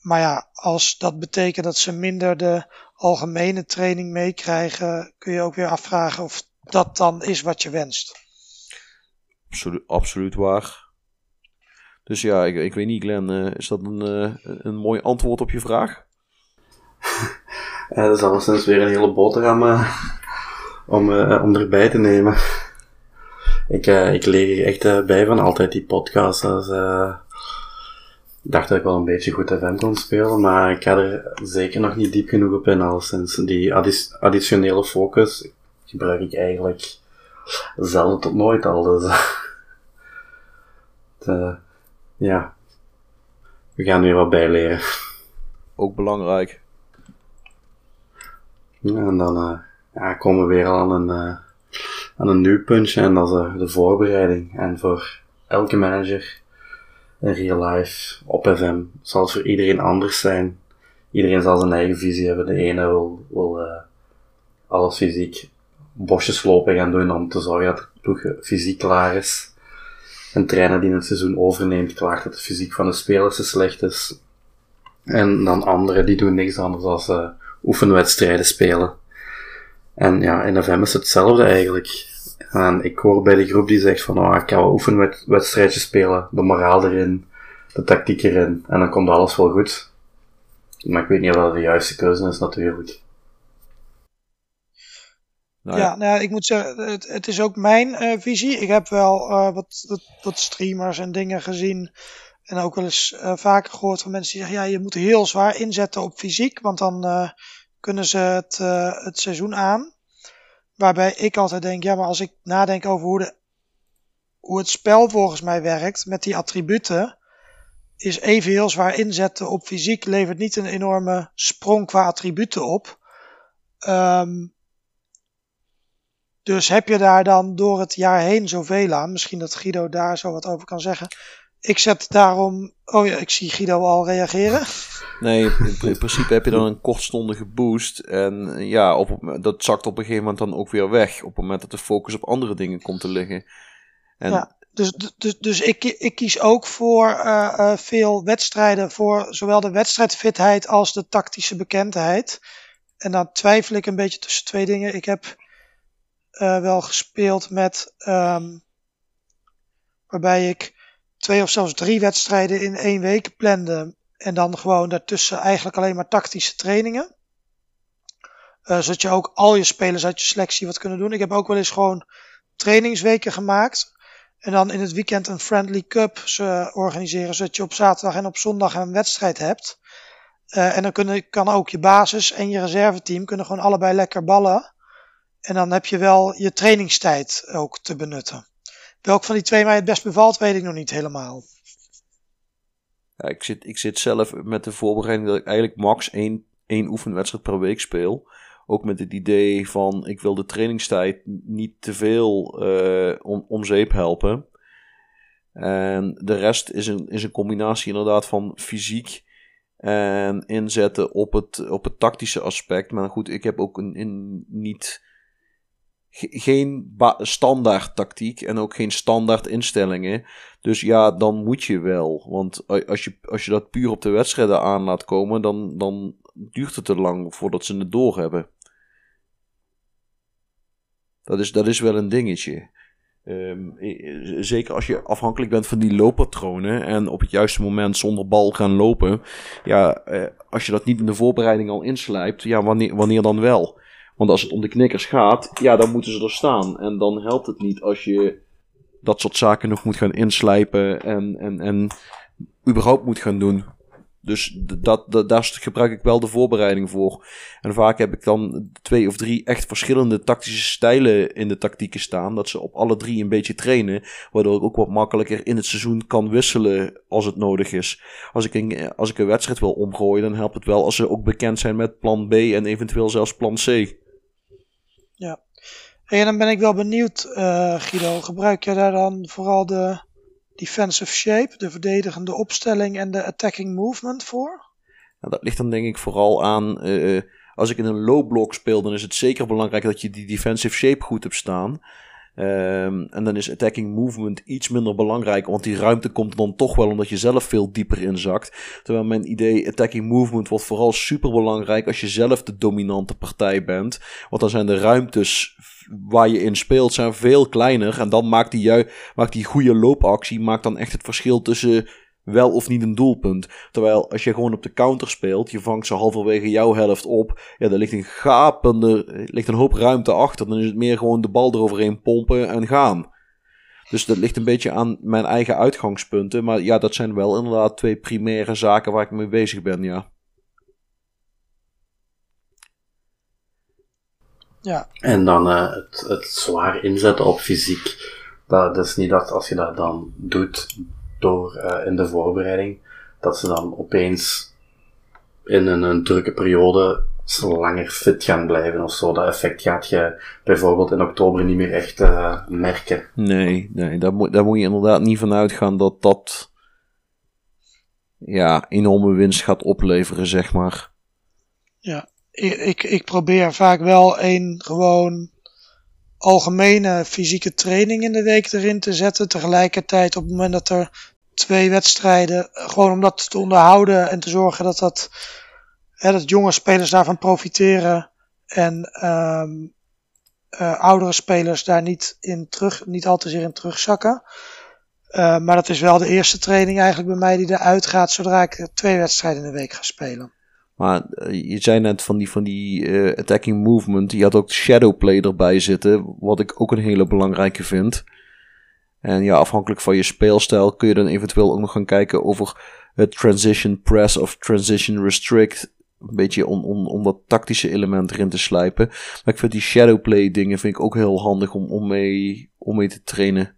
maar ja, als dat betekent dat ze minder de algemene training meekrijgen, kun je ook weer afvragen of dat dan is wat je wenst. Absoluut, waar. Dus ja, ik, ik weet niet, Glenn, eh, is dat een, eh, een mooi antwoord op je vraag? Ja, dat is alleszins weer een hele boterham eh, om, eh, om erbij te nemen. Ik, eh, ik leer hier echt eh, bij van altijd die podcast. Eh, ik dacht dat ik wel een beetje goed FM kon spelen, maar ik ga er zeker nog niet diep genoeg op in. Alleszins die addi- additionele focus gebruik ik eigenlijk zelden tot nooit al. Dus, eh, ja, we gaan weer wat bijleren. Ook belangrijk. En dan eh, komen we weer al aan een, eh, aan een nieuw puntje en dat is eh, de voorbereiding. En voor elke manager in real life op FM zal het voor iedereen anders zijn. Iedereen zal zijn eigen visie hebben. De ene wil, wil alles fysiek bosjes lopen gaan doen om te zorgen dat de ploeg fysiek klaar is. Een trainer die het seizoen overneemt klaagt dat de fysiek van de spelers te slecht is. En dan anderen die doen niks anders dan oefenwedstrijden spelen. En ja, in FM is het hetzelfde eigenlijk. En ik hoor bij de groep die zegt van, oh, ik ga wel oefenwedstrijdjes spelen, de moraal erin, de tactiek erin, en dan komt alles wel goed. Maar ik weet niet of dat de juiste keuze is natuurlijk. Nou ja, nou ja, ik moet zeggen, het, het is ook mijn eh, visie. Ik heb wel eh, wat, wat, wat streamers en dingen gezien. En ook wel eens eh, vaker gehoord van mensen die zeggen: ja, je moet heel zwaar inzetten op fysiek, want dan eh, kunnen ze het, eh, het seizoen aan. Waarbij ik altijd denk: ja, maar als ik nadenk over hoe, de, hoe het spel volgens mij werkt met die attributen, is even heel zwaar inzetten op fysiek levert niet een enorme sprong qua attributen op. Ehm, dus heb je daar dan door het jaar heen zoveel aan? Misschien dat Guido daar zo wat over kan zeggen. Ik zet daarom. Oh ja, ik zie Guido al reageren. Nee, in, in principe heb je dan een kortstondige boost. En ja, op, dat zakt op een gegeven moment dan ook weer weg. Op het moment dat de focus op andere dingen komt te liggen. En Ja. Dus, dus, dus ik, ik kies ook voor eh, eh, veel wedstrijden. Voor zowel de wedstrijdfitheid als de tactische bekendheid. En dan twijfel ik een beetje tussen twee dingen. Ik heb eh, wel gespeeld met. ehm, waarbij ik twee of zelfs drie wedstrijden in één week plande. En dan gewoon daartussen eigenlijk alleen maar tactische trainingen. Eh, zodat je ook al je spelers uit je selectie wat kunnen doen. Ik heb ook wel eens gewoon trainingsweken gemaakt. En dan in het weekend een friendly cup organiseren. Zodat je op zaterdag en op zondag een wedstrijd hebt. Eh, en dan kunnen, kan ook je basis en je reserveteam kunnen gewoon allebei lekker ballen. En dan heb je wel je trainingstijd ook te benutten. Welk van die twee mij het best bevalt, weet ik nog niet helemaal. Ja, ik, zit, ik zit zelf met de voorbereiding dat ik eigenlijk max één, één oefenwedstrijd per week speel. Ook met het idee van ik wil de trainingstijd niet te veel eh, om, om zeep helpen. En de rest is een, is een combinatie inderdaad van fysiek en inzetten op het, op het tactische aspect. Maar goed, ik heb ook een, een niet, geen standaard tactiek en ook geen standaard instellingen. Dus ja, dan moet je wel. Want als je, als je dat puur op de wedstrijden aan laat komen, dan, dan duurt het te lang voordat ze het doorhebben. Dat is, dat is wel een dingetje. Ehm, zeker als je afhankelijk bent van die looppatronen en op het juiste moment zonder bal gaan lopen. Ja, eh, als je dat niet in de voorbereiding al inslijpt, ja, wanneer, wanneer dan wel? Want als het om de knikkers gaat, ja, dan moeten ze er staan. En dan helpt het niet als je dat soort zaken nog moet gaan inslijpen en, en, en überhaupt moet gaan doen. Dus dat, dat, daar gebruik ik wel de voorbereiding voor. En vaak heb ik dan twee of drie echt verschillende tactische stijlen in de tactieken staan. Dat ze op alle drie een beetje trainen. Waardoor ik ook wat makkelijker in het seizoen kan wisselen als het nodig is. Als ik een, als ik een wedstrijd wil omgooien, dan helpt het wel als ze ook bekend zijn met plan B en eventueel zelfs plan C. Ja. En dan ben ik wel benieuwd, uh, Guido. Gebruik je daar dan vooral de defensive shape, de verdedigende opstelling en de attacking movement voor? Nou, dat ligt dan denk ik vooral aan. Uh, als ik in een low block speel, dan is het zeker belangrijk dat je die defensive shape goed hebt staan. Um, en dan is attacking movement iets minder belangrijk, want die ruimte komt dan toch wel omdat je zelf veel dieper inzakt. Terwijl mijn idee attacking movement wordt vooral super belangrijk als je zelf de dominante partij bent. Want dan zijn de ruimtes waar je in speelt zijn veel kleiner. En dan maakt die, maakt die goede loopactie maakt dan echt het verschil tussen wel of niet een doelpunt. Terwijl als je gewoon op de counter speelt, je vangt ze halverwege jouw helft op. Ja, er ligt een gapende, ligt een hoop ruimte achter. Dan is het meer gewoon de bal eroverheen pompen en gaan. Dus dat ligt een beetje aan mijn eigen uitgangspunten. Maar ja, dat zijn wel inderdaad twee primaire zaken waar ik mee bezig ben, ja. Ja. En dan uh, het, het zwaar inzetten op fysiek. Dat, is niet dat als je dat dan doet door uh, in de voorbereiding, dat ze dan opeens in een, een drukke periode langer fit gaan blijven of zo. Dat effect gaat je bijvoorbeeld in oktober niet meer echt uh, merken. Nee, nee daar, moet, daar moet je inderdaad niet van uitgaan dat dat ja, enorme winst gaat opleveren, zeg maar. Ja, ik, ik probeer vaak wel een gewoon algemene fysieke training in de week erin te zetten. Tegelijkertijd op het moment dat er twee wedstrijden, gewoon om dat te onderhouden en te zorgen dat, dat, hè, dat jonge spelers daarvan profiteren en um, uh, oudere spelers daar niet, in terug, niet al te zeer in terugzakken. Uh, maar dat is wel de eerste training eigenlijk bij mij die eruit gaat zodra ik twee wedstrijden in de week ga spelen. Maar je zei net van die, van die attacking movement. Je had ook shadow play erbij zitten. Wat ik ook een hele belangrijke vind. En ja, afhankelijk van je speelstijl kun je dan eventueel ook nog gaan kijken over het transition press of transition restrict. Een beetje om, om, dat tactische element erin te slijpen. Maar ik vind die shadowplay dingen vind ik ook heel handig om, om, mee, om mee te trainen.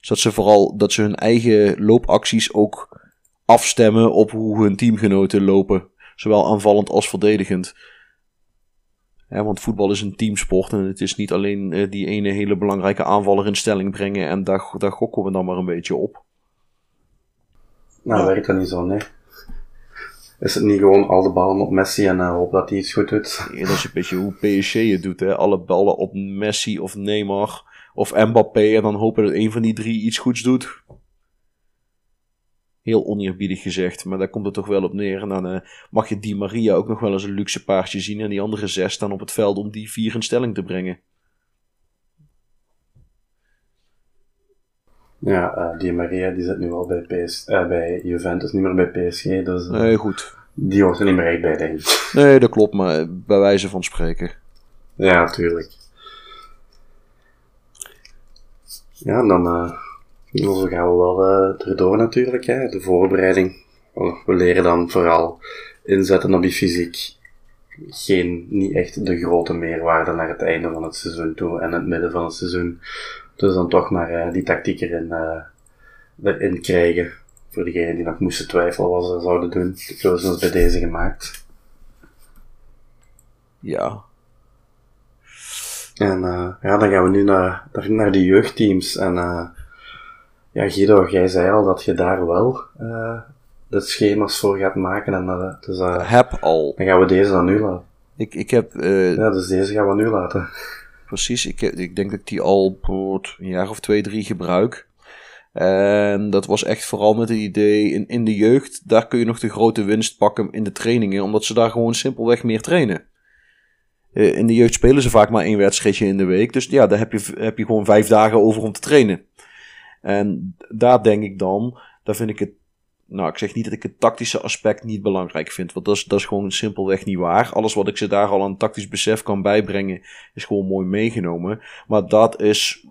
Zodat ze vooral dat ze hun eigen loopacties ook afstemmen op hoe hun teamgenoten lopen. Zowel aanvallend als verdedigend. Ja, want voetbal is een teamsport en het is niet alleen uh, die ene hele belangrijke aanvaller in stelling brengen en daar, daar gokken we dan maar een beetje op. Nou, ja. werkt dat niet zo, nee. Is het niet gewoon al de ballen op Messi en uh, hoop dat hij iets goed doet? Ja, dat is een beetje hoe PSG het doet, hè. Alle ballen op Messi of Neymar of Mbappé en dan hopen dat een van die drie iets goeds doet. Heel oneerbiedig gezegd, maar daar komt het toch wel op neer. En dan uh, mag je Di Maria ook nog wel eens een luxe paardje zien. En die andere zes staan op het veld om die vier in stelling te brengen. Ja, uh, Di Maria die zit nu wel bij, PS, uh, bij Juventus, niet meer bij PSG. Dus, nee, goed. Die hoort er niet meer echt bij, denk ik. Nee, dat klopt, maar bij wijze van spreken. Ja, natuurlijk. Ja, dan zo gaan we wel uh, erdoor natuurlijk, hè. de voorbereiding. We leren dan vooral inzetten op die fysiek. Geen, niet echt de grote meerwaarde naar het einde van het seizoen toe en het midden van het seizoen. Dus dan toch maar uh, die tactiek erin, uh, erin krijgen. voor degenen die nog moesten twijfelen wat ze zouden doen. De keuze is bij deze gemaakt. Ja. En ja, dan gaan we nu naar, naar de jeugdteams. En ja, Guido, jij zei al dat je daar wel uh, de schema's voor gaat maken. En, dus, heb al. Dan gaan we deze dan nu laten. Ik, ik heb... ja, dus deze gaan we nu laten. Precies, ik, ik denk dat ik die al een jaar of twee, drie gebruik. En dat was echt vooral met het idee, in, in de jeugd, daar kun je nog de grote winst pakken in de trainingen, omdat ze daar gewoon simpelweg meer trainen. Eh, in de jeugd spelen ze vaak maar één wedstrijdje in de week. Dus ja, daar heb je, heb je gewoon vijf dagen over om te trainen. En daar denk ik dan, daar vind ik het. Nou, ik zeg niet dat ik het tactische aspect niet belangrijk vind. Want dat is, dat is gewoon simpelweg niet waar. Alles wat ik ze daar al aan tactisch besef kan bijbrengen, is gewoon mooi meegenomen. Maar dat is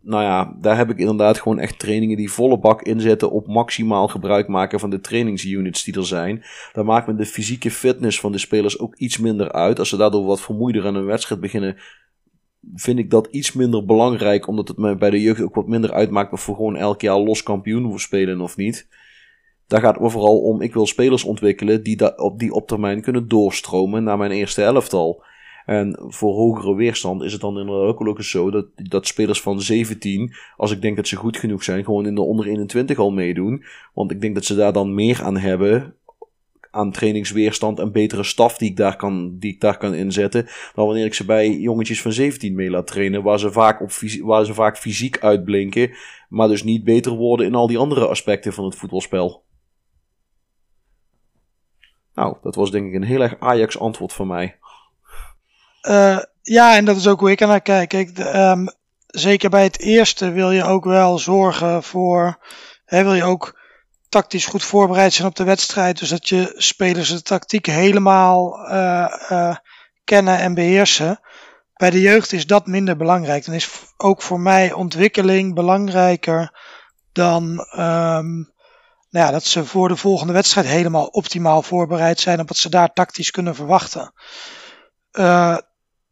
nou ja, daar heb ik inderdaad gewoon echt trainingen die volle bak inzetten op maximaal gebruik maken van de trainingsunits die er zijn. Daar maakt me de fysieke fitness van de spelers ook iets minder uit. Als ze daardoor wat vermoeider aan een wedstrijd beginnen, vind ik dat iets minder belangrijk, omdat het me bij de jeugd ook wat minder uitmaakt of we gewoon elk jaar los kampioen spelen of niet. Daar gaat het vooral om, ik wil spelers ontwikkelen die, op, die op termijn kunnen doorstromen naar mijn eerste elftal. En voor hogere weerstand is het dan inderdaad ook wel zo dat, dat spelers van 17, als ik denk dat ze goed genoeg zijn, gewoon in de onder 21 al meedoen. Want ik denk dat ze daar dan meer aan hebben aan trainingsweerstand en betere staf die ik daar kan, die ik daar kan inzetten. Dan wanneer ik ze bij jongetjes van 17 mee laat trainen, waar ze, vaak op, waar ze vaak fysiek uitblinken, maar dus niet beter worden in al die andere aspecten van het voetbalspel. Nou, dat was denk ik een heel erg Ajax antwoord van mij. Uh, ja, en dat is ook hoe ik er naar kijk. Um, zeker bij het eerste wil je ook wel zorgen voor. Hè, wil je ook tactisch goed voorbereid zijn op de wedstrijd. Dus dat je spelers de tactiek helemaal uh, uh, kennen en beheersen. Bij de jeugd is dat minder belangrijk. Dan is ook voor mij ontwikkeling belangrijker dan um, nou ja, dat ze voor de volgende wedstrijd helemaal optimaal voorbereid zijn op wat ze daar tactisch kunnen verwachten. Uh,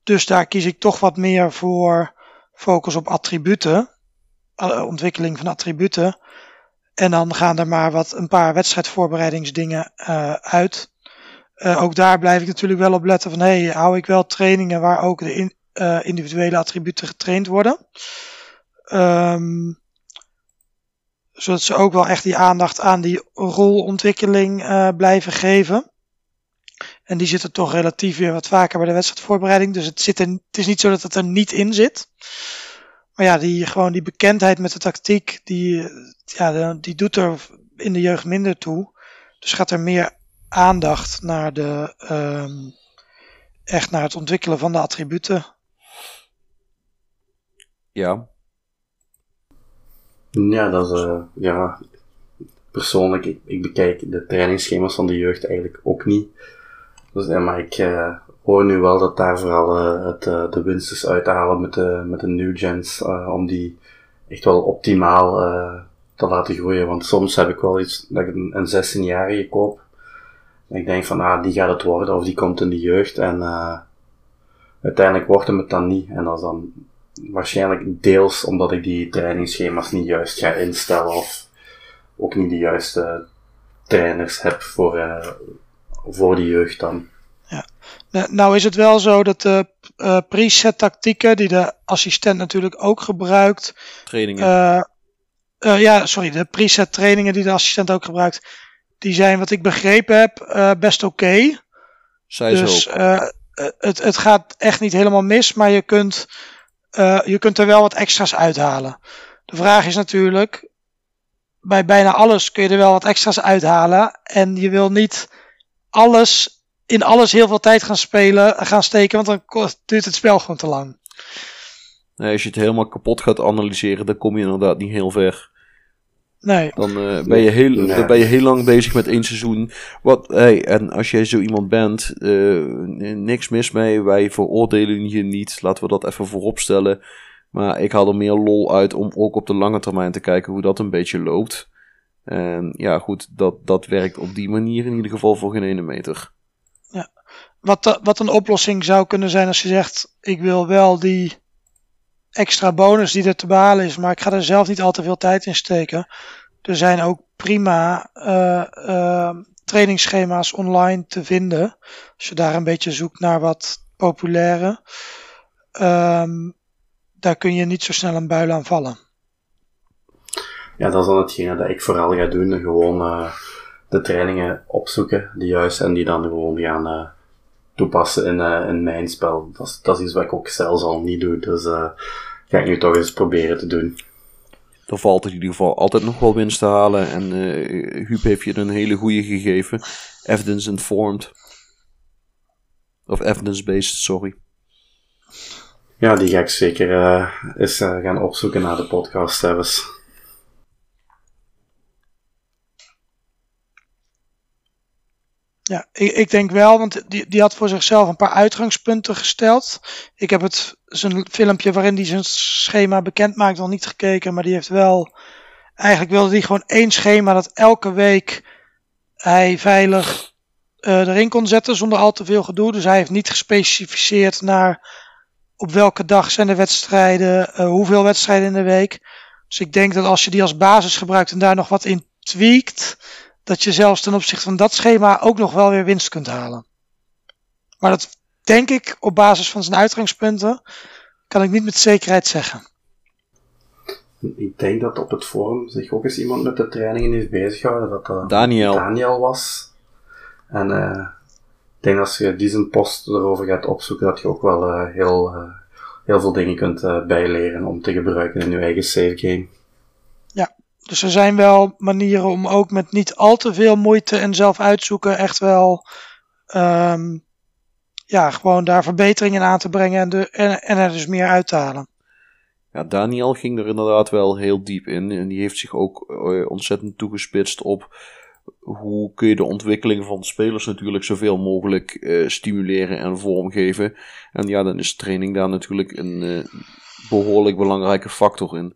dus daar kies ik toch wat meer voor focus op attributen, ontwikkeling van attributen. En dan gaan er maar wat een paar wedstrijdvoorbereidingsdingen uh, uit. Uh, ook daar blijf ik natuurlijk wel op letten van hey, hou ik wel trainingen waar ook de in, individuele attributen getraind worden. Um, zodat ze ook wel echt die aandacht aan die rolontwikkeling blijven geven. En die zitten toch relatief weer wat vaker bij de wedstrijdvoorbereiding. Dus het, zit er, het is niet zo dat het er niet in zit. Maar ja, die, gewoon die bekendheid met de tactiek, die, ja, die doet er in de jeugd minder toe. Dus gaat er meer aandacht naar de, um, echt naar het ontwikkelen van de attributen. Ja. Ja, dat is, uh, ja, persoonlijk, ik, ik bekijk de trainingsschema's van de jeugd eigenlijk ook niet. Dus, ja, maar ik uh, hoor nu wel dat daar vooral uh, het, uh, de winst is uit te halen met de, met de new gens, om die echt wel optimaal te laten groeien. Want soms heb ik wel iets dat ik een, een 16-jarige koop. En ik denk van, ah, die gaat het worden, of die komt in de jeugd. En uiteindelijk wordt hem het dan niet. En dat is dan waarschijnlijk deels omdat ik die trainingsschema's niet juist ga instellen, of ook niet de juiste trainers heb voor, voor de jeugd dan. Ja. Nou is het wel zo dat de uh, preset tactieken die de assistent natuurlijk ook gebruikt. Trainingen. Uh, uh, ja, sorry, de preset trainingen die de assistent ook gebruikt. Die zijn wat ik begrepen heb best oké. Okay. Zij dus het, het gaat echt niet helemaal mis, maar je kunt, je kunt er wel wat extra's uithalen. De vraag is natuurlijk, bij bijna alles kun je er wel wat extra's uithalen. En je wil niet alles, in alles heel veel tijd gaan spelen, gaan steken, want dan duurt het spel gewoon te lang. Nee, als je het helemaal kapot gaat analyseren, dan kom je inderdaad niet heel ver. Nee. Dan, uh, ben, je heel, nee. dan ben je heel lang bezig met één seizoen. Wat, hey, en als jij zo iemand bent, uh, niks mis mee. Wij veroordelen je niet. Laten we dat even voorop stellen. Maar ik haal er meer lol uit om ook op de lange termijn te kijken hoe dat een beetje loopt. En ja, goed, dat, dat werkt op die manier in ieder geval voor geen ene meter. Ja. Wat, wat een oplossing zou kunnen zijn als je zegt: Ik wil wel die extra bonus die er te behalen is, maar ik ga er zelf niet al te veel tijd in steken. er zijn ook prima eh, trainingsschema's online te vinden. Als je daar een beetje zoekt naar wat populaire. Ehm, daar kun je niet zo snel een buil aan vallen. Ja, dat is dan hetgene dat ik vooral ga doen. Gewoon eh, de trainingen opzoeken die juist en die dan gewoon gaan toepassen in, in mijn spel. Dat is, dat is iets wat ik ook zelfs al niet doe. Dus ga ik nu toch eens proberen te doen. Er valt in ieder geval altijd nog wel winst te halen. En eh Huub heeft je een hele goede gegeven. Evidence informed. Of evidence-based, sorry. Ja, die ga ik zeker eh, eens eh, gaan opzoeken na de podcast zelfs. Ja, ik, ik denk wel, want die, die had voor zichzelf een paar uitgangspunten gesteld. Ik heb het zijn filmpje waarin hij zijn schema bekend maakt nog niet gekeken, maar die heeft wel. Eigenlijk wilde hij gewoon één schema dat elke week hij veilig eh, erin kon zetten zonder al te veel gedoe. Dus hij heeft niet gespecificeerd naar op welke dag zijn de wedstrijden, eh, hoeveel wedstrijden in de week. Dus ik denk dat als je die als basis gebruikt en daar nog wat in tweakt, dat je zelfs ten opzichte van dat schema ook nog wel weer winst kunt halen. Maar dat denk ik op basis van zijn uitgangspunten, kan ik niet met zekerheid zeggen. Ik denk dat op het forum zich ook eens iemand met de trainingen heeft bezighouden. Dat dat Daniel. Daniel was. En eh, ik denk dat als je die zijn post erover gaat opzoeken, dat je ook wel eh, heel, eh, heel veel dingen kunt eh, bijleren om te gebruiken in je eigen save game. Dus er zijn wel manieren om ook met niet al te veel moeite en zelf uitzoeken echt wel ehm, ja, gewoon daar verbeteringen aan te brengen en, de, en, en er dus meer uit te halen. Ja, Daniel ging er inderdaad wel heel diep in. En die heeft zich ook eh, ontzettend toegespitst op hoe kun je de ontwikkeling van spelers natuurlijk zoveel mogelijk eh, stimuleren en vormgeven. En ja, dan is training daar natuurlijk een eh, behoorlijk belangrijke factor in.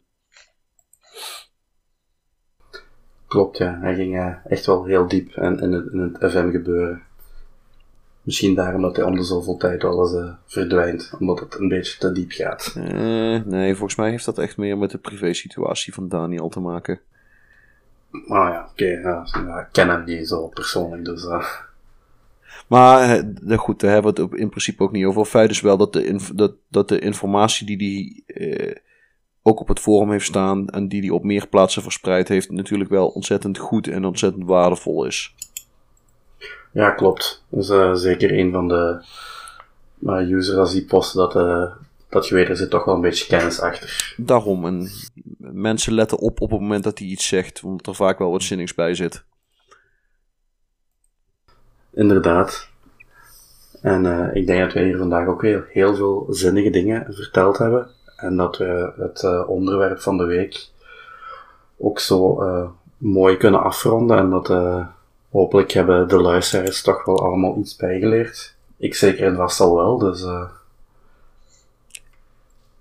Klopt, ja. Hij ging echt wel heel diep in, in, het, in het FM gebeuren. Misschien daarom dat hij om de zoveel tijd eens eh, verdwijnt, omdat het een beetje te diep gaat. Eh, nee, volgens mij heeft dat echt meer met de privé-situatie van Daniel te maken. Maar ja, oké, ja, ja, ik ken hem niet zo persoonlijk, dus eh, Maar de- goed, daar hebben we het in principe ook niet over. Feit is wel dat de, dat, dat de informatie die hij ook op het forum heeft staan en die hij op meer plaatsen verspreid heeft, natuurlijk wel ontzettend goed en ontzettend waardevol is. Ja, klopt. Dat is eh, zeker een van de uh, users als die posten dat, eh, dat je weet, er zit toch wel een beetje kennis achter. Daarom, en mensen letten op op het moment dat hij iets zegt, omdat er vaak wel wat zinnigs bij zit. Inderdaad. En ik denk dat wij hier vandaag ook weer heel veel zinnige dingen verteld hebben. En dat we het onderwerp van de week ook zo mooi kunnen afronden. En dat hopelijk hebben de luisteraars toch wel allemaal iets bijgeleerd. Ik zeker en vast al wel, dus eh,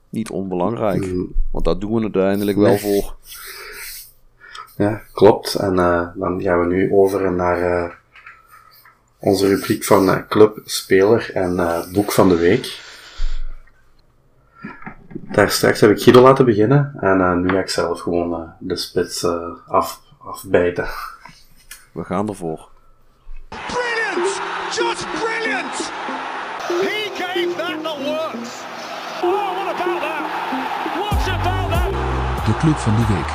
Niet onbelangrijk, mm, want daar doen we het uiteindelijk wel voor. ja, klopt. En eh, dan gaan we nu over naar eh, onze rubriek van Club, Speler en Boek van de Week. Daar straks heb ik Guido laten beginnen en nu ga ik zelf gewoon de spits af, afbijten. We gaan ervoor. Brilliant! Just brilliant! He gave that the works. Oh, what about that? What about that? De club van de week.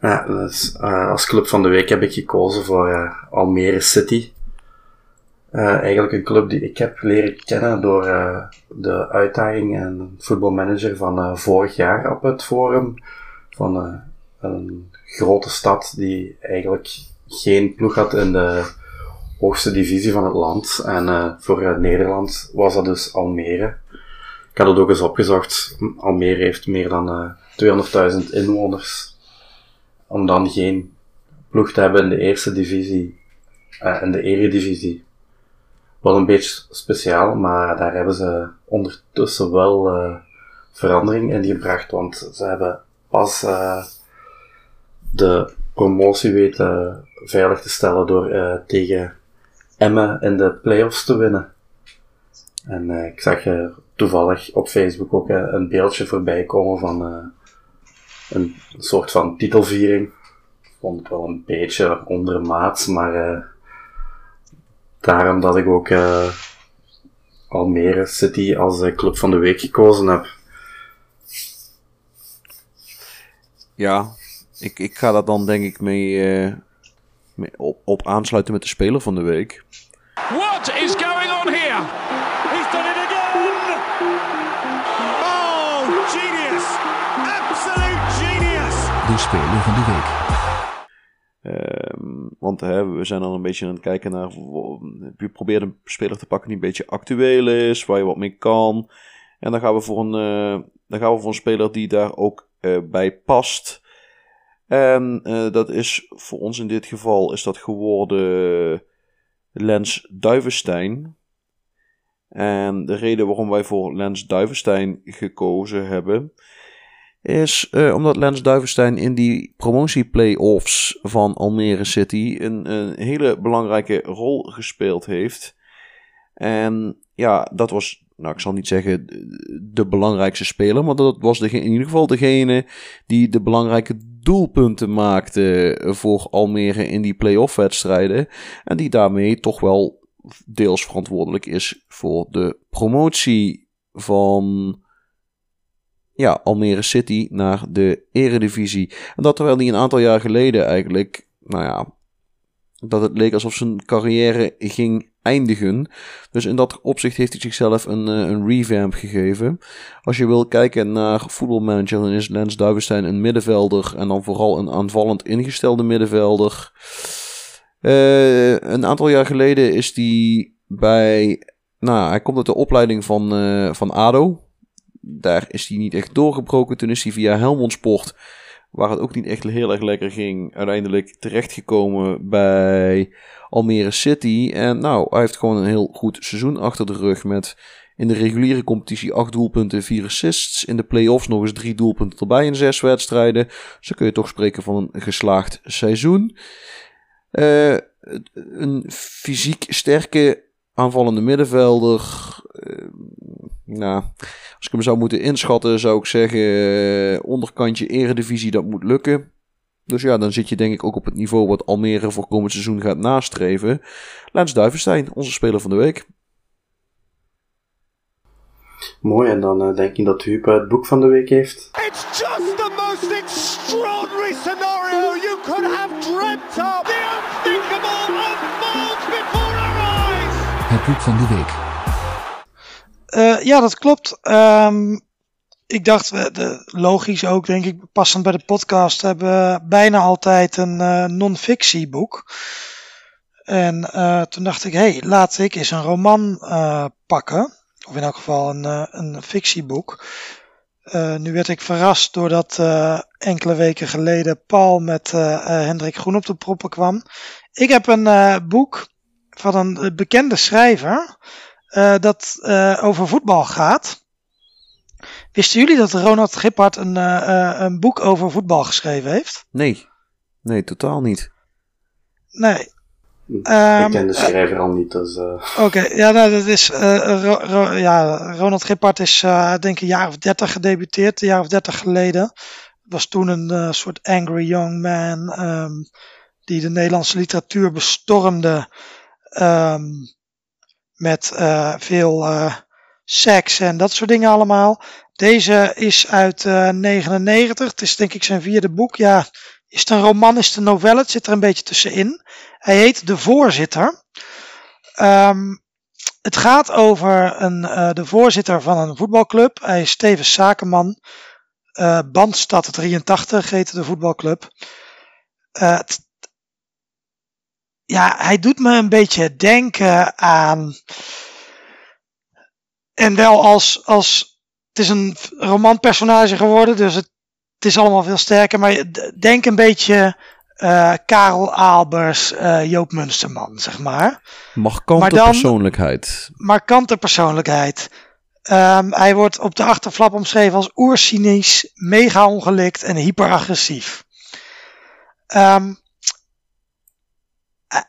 Ja, dus, eh, als club van de week heb ik gekozen voor eh, Almere City. Eh, eigenlijk een club die ik heb leren kennen door eh, de uitdaging en voetbalmanager van eh, vorig jaar op het forum. Van eh, een grote stad die eigenlijk geen ploeg had in de hoogste divisie van het land. En eh, voor eh, Nederland was dat dus Almere. Ik had het ook eens opgezocht. Almere heeft meer dan eh 200.000 inwoners om dan geen ploeg te hebben in de eerste divisie, eh, in de eredivisie. Wel een beetje speciaal, maar daar hebben ze ondertussen wel verandering in gebracht, want ze hebben pas de promotie weten veilig te stellen door eh, tegen Emmen in de playoffs te winnen. En eh, ik zag eh, toevallig op Facebook ook een beeldje voorbij komen van een soort van titelviering. vond het wel een beetje ondermaats, maar daarom dat ik ook Almere City als club van de week gekozen heb. Ja, ik, ik ga daar dan denk ik mee, mee op, op aansluiten met de speler van de week. What is going on here? He's done it again! Oh, genius! Absolute genius! De speler van de week. Um, want hè, we zijn dan een beetje aan het kijken naar. Je probeert een speler te pakken die een beetje actueel is, waar je wat mee kan. En dan gaan we voor een, uh, dan gaan we voor een speler die daar ook uh, bij past. En uh, dat is voor ons in dit geval is dat geworden Lens Duivenstein. En de reden waarom wij voor Lens Duivenstein gekozen hebben, is uh, omdat Lens Duivenstein in die promotie-playoffs van Almere City een, een, hele belangrijke rol gespeeld heeft. En ja, dat was, nou ik zal niet zeggen de belangrijkste speler, maar dat was de, in ieder geval degene die de belangrijke doelpunten maakte voor Almere in die play-off wedstrijden. En die daarmee toch wel deels verantwoordelijk is voor de promotie van ja, Almere City naar de Eredivisie. En dat terwijl hij een aantal jaar geleden eigenlijk, nou ja, dat het leek alsof zijn carrière ging eindigen. Dus in dat opzicht heeft hij zichzelf een, een revamp gegeven. Als je wil kijken naar voetbalmanager, dan is Lens Duivenstein een middenvelder. En dan vooral een aanvallend ingestelde middenvelder. Uh, een aantal jaar geleden is hij bij. Nou, hij komt uit de opleiding van, uh, van ADO. Daar is hij niet echt doorgebroken. Toen is hij via Helmond Sport, waar het ook niet echt heel erg lekker ging, uiteindelijk terechtgekomen bij Almere City. En nou, hij heeft gewoon een heel goed seizoen achter de rug met in de reguliere competitie 8 doelpunten, 4 assists. In de play-offs nog eens 3 doelpunten erbij in 6 wedstrijden. Zo kun je toch spreken van een geslaagd seizoen. Uh, een fysiek sterke aanvallende middenvelder. Nou, als ik hem zou moeten inschatten, zou ik zeggen: uh, onderkantje Eredivisie, dat moet lukken. Dus ja, dan zit je denk ik ook op het niveau wat Almere voor komend seizoen gaat nastreven. Lens Duivenstein, onze speler van de week. Mooi, en dan uh, denk ik dat Huub het boek van de week heeft. It's just the most extraordinary scenario you could have dreamt of. The unthinkable unfolds before our eyes. Het boek van de week. Uh, ja, dat klopt. Um, ik dacht, logisch ook, denk ik, passend bij de podcast, hebben we bijna altijd een uh, non-fictieboek. En uh, toen dacht ik, hé, hey, laat ik eens een roman pakken. Of in elk geval een, een fictieboek. nu werd ik verrast doordat enkele weken geleden Paul met Hendrik Groen op de proppen kwam. Ik heb een boek van een bekende schrijver dat over voetbal gaat. Wisten jullie dat Ronald Gippard een, uh, een boek over voetbal geschreven heeft? Nee, nee, totaal niet. Nee. Um, ik ken Ehm, de schrijver al niet, dus... Uh... Oké, okay, ja, nou, dat is. Uh, Ro Ro ja, Ronald Gippard is, uh, denk ik, een jaar of dertig gedebuteerd, een jaar of dertig geleden. Was toen een soort angry young man um, die de Nederlandse literatuur bestormde um, met veel seks en dat soort dingen allemaal. Deze is uit uh, 99. Het is denk ik zijn vierde boek. Ja, is het een roman, is het een novelle? Het zit er een beetje tussenin. Hij heet De Voorzitter. Um, het gaat over een, de voorzitter van een voetbalclub. Hij is tevens zakenman. Bandstad 83 heette de voetbalclub. Uh, ja, hij doet me een beetje denken aan. En wel als, als het is een romanpersonage geworden, dus het, het, is allemaal veel sterker. Maar denk een beetje uh, Karel Albers, uh, Joop Munsterman, zeg maar. Markante maar dan, persoonlijkheid. Markante persoonlijkheid. Um, hij wordt op de achterflap omschreven als oercynisch, mega ongelikt en hyperagressief. Um,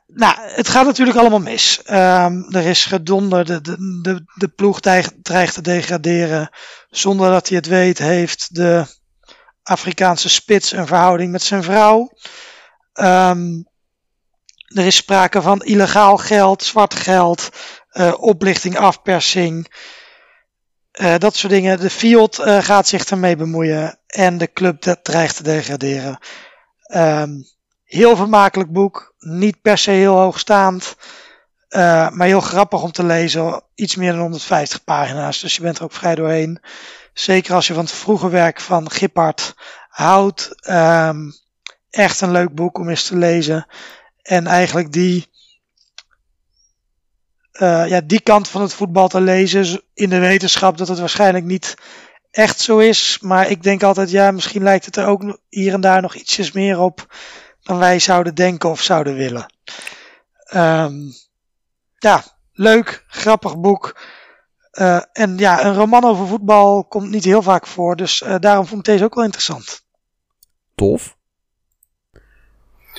nou, het gaat natuurlijk allemaal mis. Um, er is gedonder, de, de, de, ploeg dreigt, te degraderen. Zonder dat hij het weet, heeft de Afrikaanse spits een verhouding met zijn vrouw. Ehm, er is sprake van illegaal geld, zwart geld, eh, oplichting, afpersing. eh, dat soort dingen. De Fiat eh, gaat zich ermee bemoeien. En de club dreigt te degraderen. Ehm, heel vermakelijk boek. Niet per se heel hoogstaand. eh, maar heel grappig om te lezen. Iets meer dan 150 pagina's. Dus je bent er ook vrij doorheen. Zeker als je van het vroege werk van Gippard houdt. Ehm, echt een leuk boek om eens te lezen. En eigenlijk die, eh, ja, die kant van het voetbal te lezen. In de wetenschap dat het waarschijnlijk niet echt zo is. Maar ik denk altijd, ja, misschien lijkt het er ook hier en daar nog ietsjes meer op. Dan wij zouden denken of zouden willen. Ehm, ja, leuk, grappig boek. Eh, en ja, een roman over voetbal komt niet heel vaak voor. Dus eh, daarom vond ik deze ook wel interessant. Tof.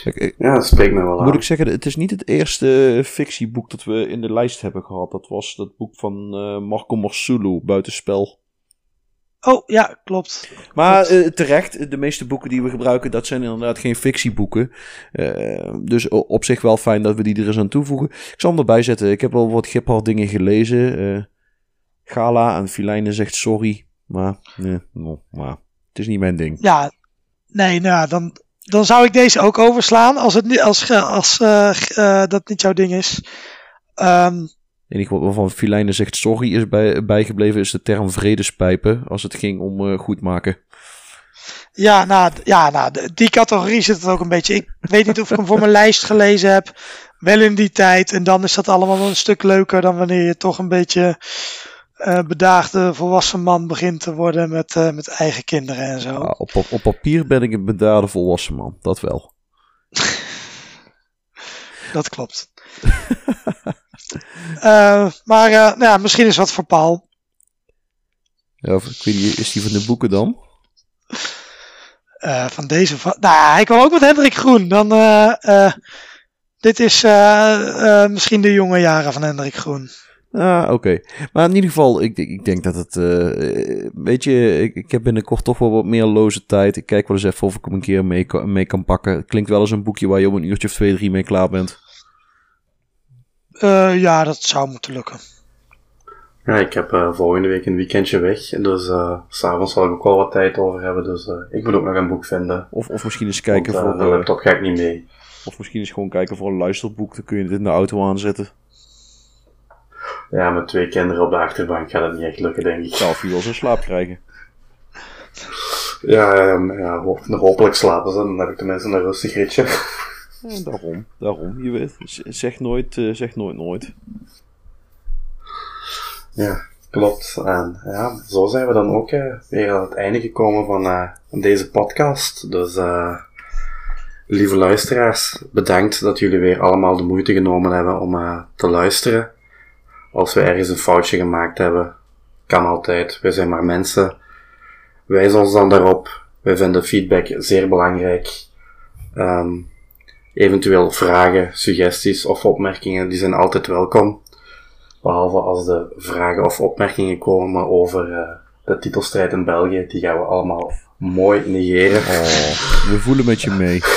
Ik- ik- Ja, dat spreekt me wel aan. moet ik zeggen, het is niet het eerste fictieboek dat we in de lijst hebben gehad. Dat was dat boek van eh, Marco Marsulu, Buitenspel. Oh, ja, klopt. Maar Klopt. eh, terecht, de meeste boeken die we gebruiken, dat zijn inderdaad geen fictieboeken. Eh, dus op zich wel fijn dat we die er eens aan toevoegen. Ik zal hem erbij zetten. Ik heb wel wat Giphard dingen gelezen. Eh, Gala en Filijnen zegt sorry. Maar, nee, no, maar het is niet mijn ding. Ja, nee, nou dan, dan zou ik deze ook overslaan als, het, niet- als, als dat niet jouw ding is. Ehm, Het enige waarvan Filijnen zegt sorry is bij, bijgebleven is de term vredespijpen. Als het ging om eh, goed maken. ja, nou, ja, nou, die categorie zit het ook een beetje. Ik weet niet of ik hem voor mijn lijst gelezen heb. Wel in die tijd. En dan is dat allemaal wel een stuk leuker dan wanneer je toch een beetje eh, bedaagde volwassen man begint te worden met, eh, met eigen kinderen en zo. Ja, op, op, op papier ben ik een bedaarde volwassen man. Dat wel. Dat klopt. Eh, maar eh, nou ja, misschien is wat voor Paul. Ja, ik is die van de boeken dan? Eh, van deze. va- Nou, hij kwam ook met Hendrik Groen. Dan, dit is misschien de jonge jaren van Hendrik Groen. Ah, oké. Maar in ieder geval, ik, ik denk dat het... weet je, ik, ik heb binnenkort toch wel wat meer loze tijd. Ik kijk wel eens even of ik hem een keer mee, mee kan pakken. Het klinkt wel als een boekje waar je om een uurtje of twee, drie mee klaar bent. Eh, ja, dat zou moeten lukken. Ja, ik heb eh, volgende week een weekendje weg. Dus eh, s s'avonds zal ik ook wel wat tijd over hebben. Dus eh, ik moet ook nog een boek vinden. Of, of misschien eens kijken Want, voor... de eh, laptop ga ik niet mee. of misschien eens gewoon kijken voor een luisterboek. Dan kun je het in de auto aanzetten. Ja, met twee kinderen op de achterbank gaat het niet echt lukken, denk ik. Zelf je wel zijn slaap krijgen. Ja, ehm, ja ho- hopelijk slapen ze. Dan heb ik tenminste een rustig ritje. Ja, daarom, daarom. Je weet, zeg nooit, eh, zeg nooit nooit. Ja, klopt. En ja, zo zijn we dan ook eh, weer aan het einde gekomen van eh, deze podcast. Dus, eh, lieve luisteraars, bedankt dat jullie weer allemaal de moeite genomen hebben om eh, te luisteren. Als we ergens een foutje gemaakt hebben, kan altijd. We zijn maar mensen. Wijs ons dan daarop. Wij vinden feedback zeer belangrijk. Ehm, eventueel vragen, suggesties of opmerkingen, die zijn altijd welkom. Behalve als de vragen of opmerkingen komen over eh, de titelstrijd in België. Die gaan we allemaal mooi negeren. Oh, we voelen met je mee.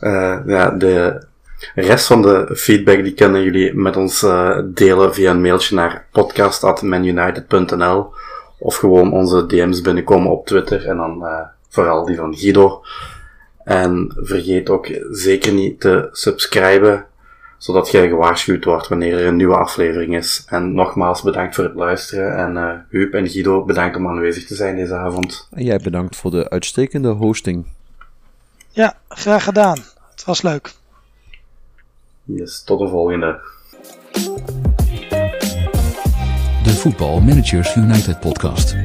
Eh, ja, de rest van de feedback die kunnen jullie met ons eh, delen via een mailtje naar podcast.manunited.nl of gewoon onze DM's binnenkomen op Twitter en dan eh, vooral die van Guido. En vergeet ook zeker niet te subscriben, zodat jij gewaarschuwd wordt wanneer er een nieuwe aflevering is. En nogmaals bedankt voor het luisteren en eh Huub en Guido bedankt om aanwezig te zijn deze avond. En jij bedankt voor de uitstekende hosting. Ja, graag gedaan. Het was leuk. Yes, tot de volgende. De Voetbal Managers United podcast.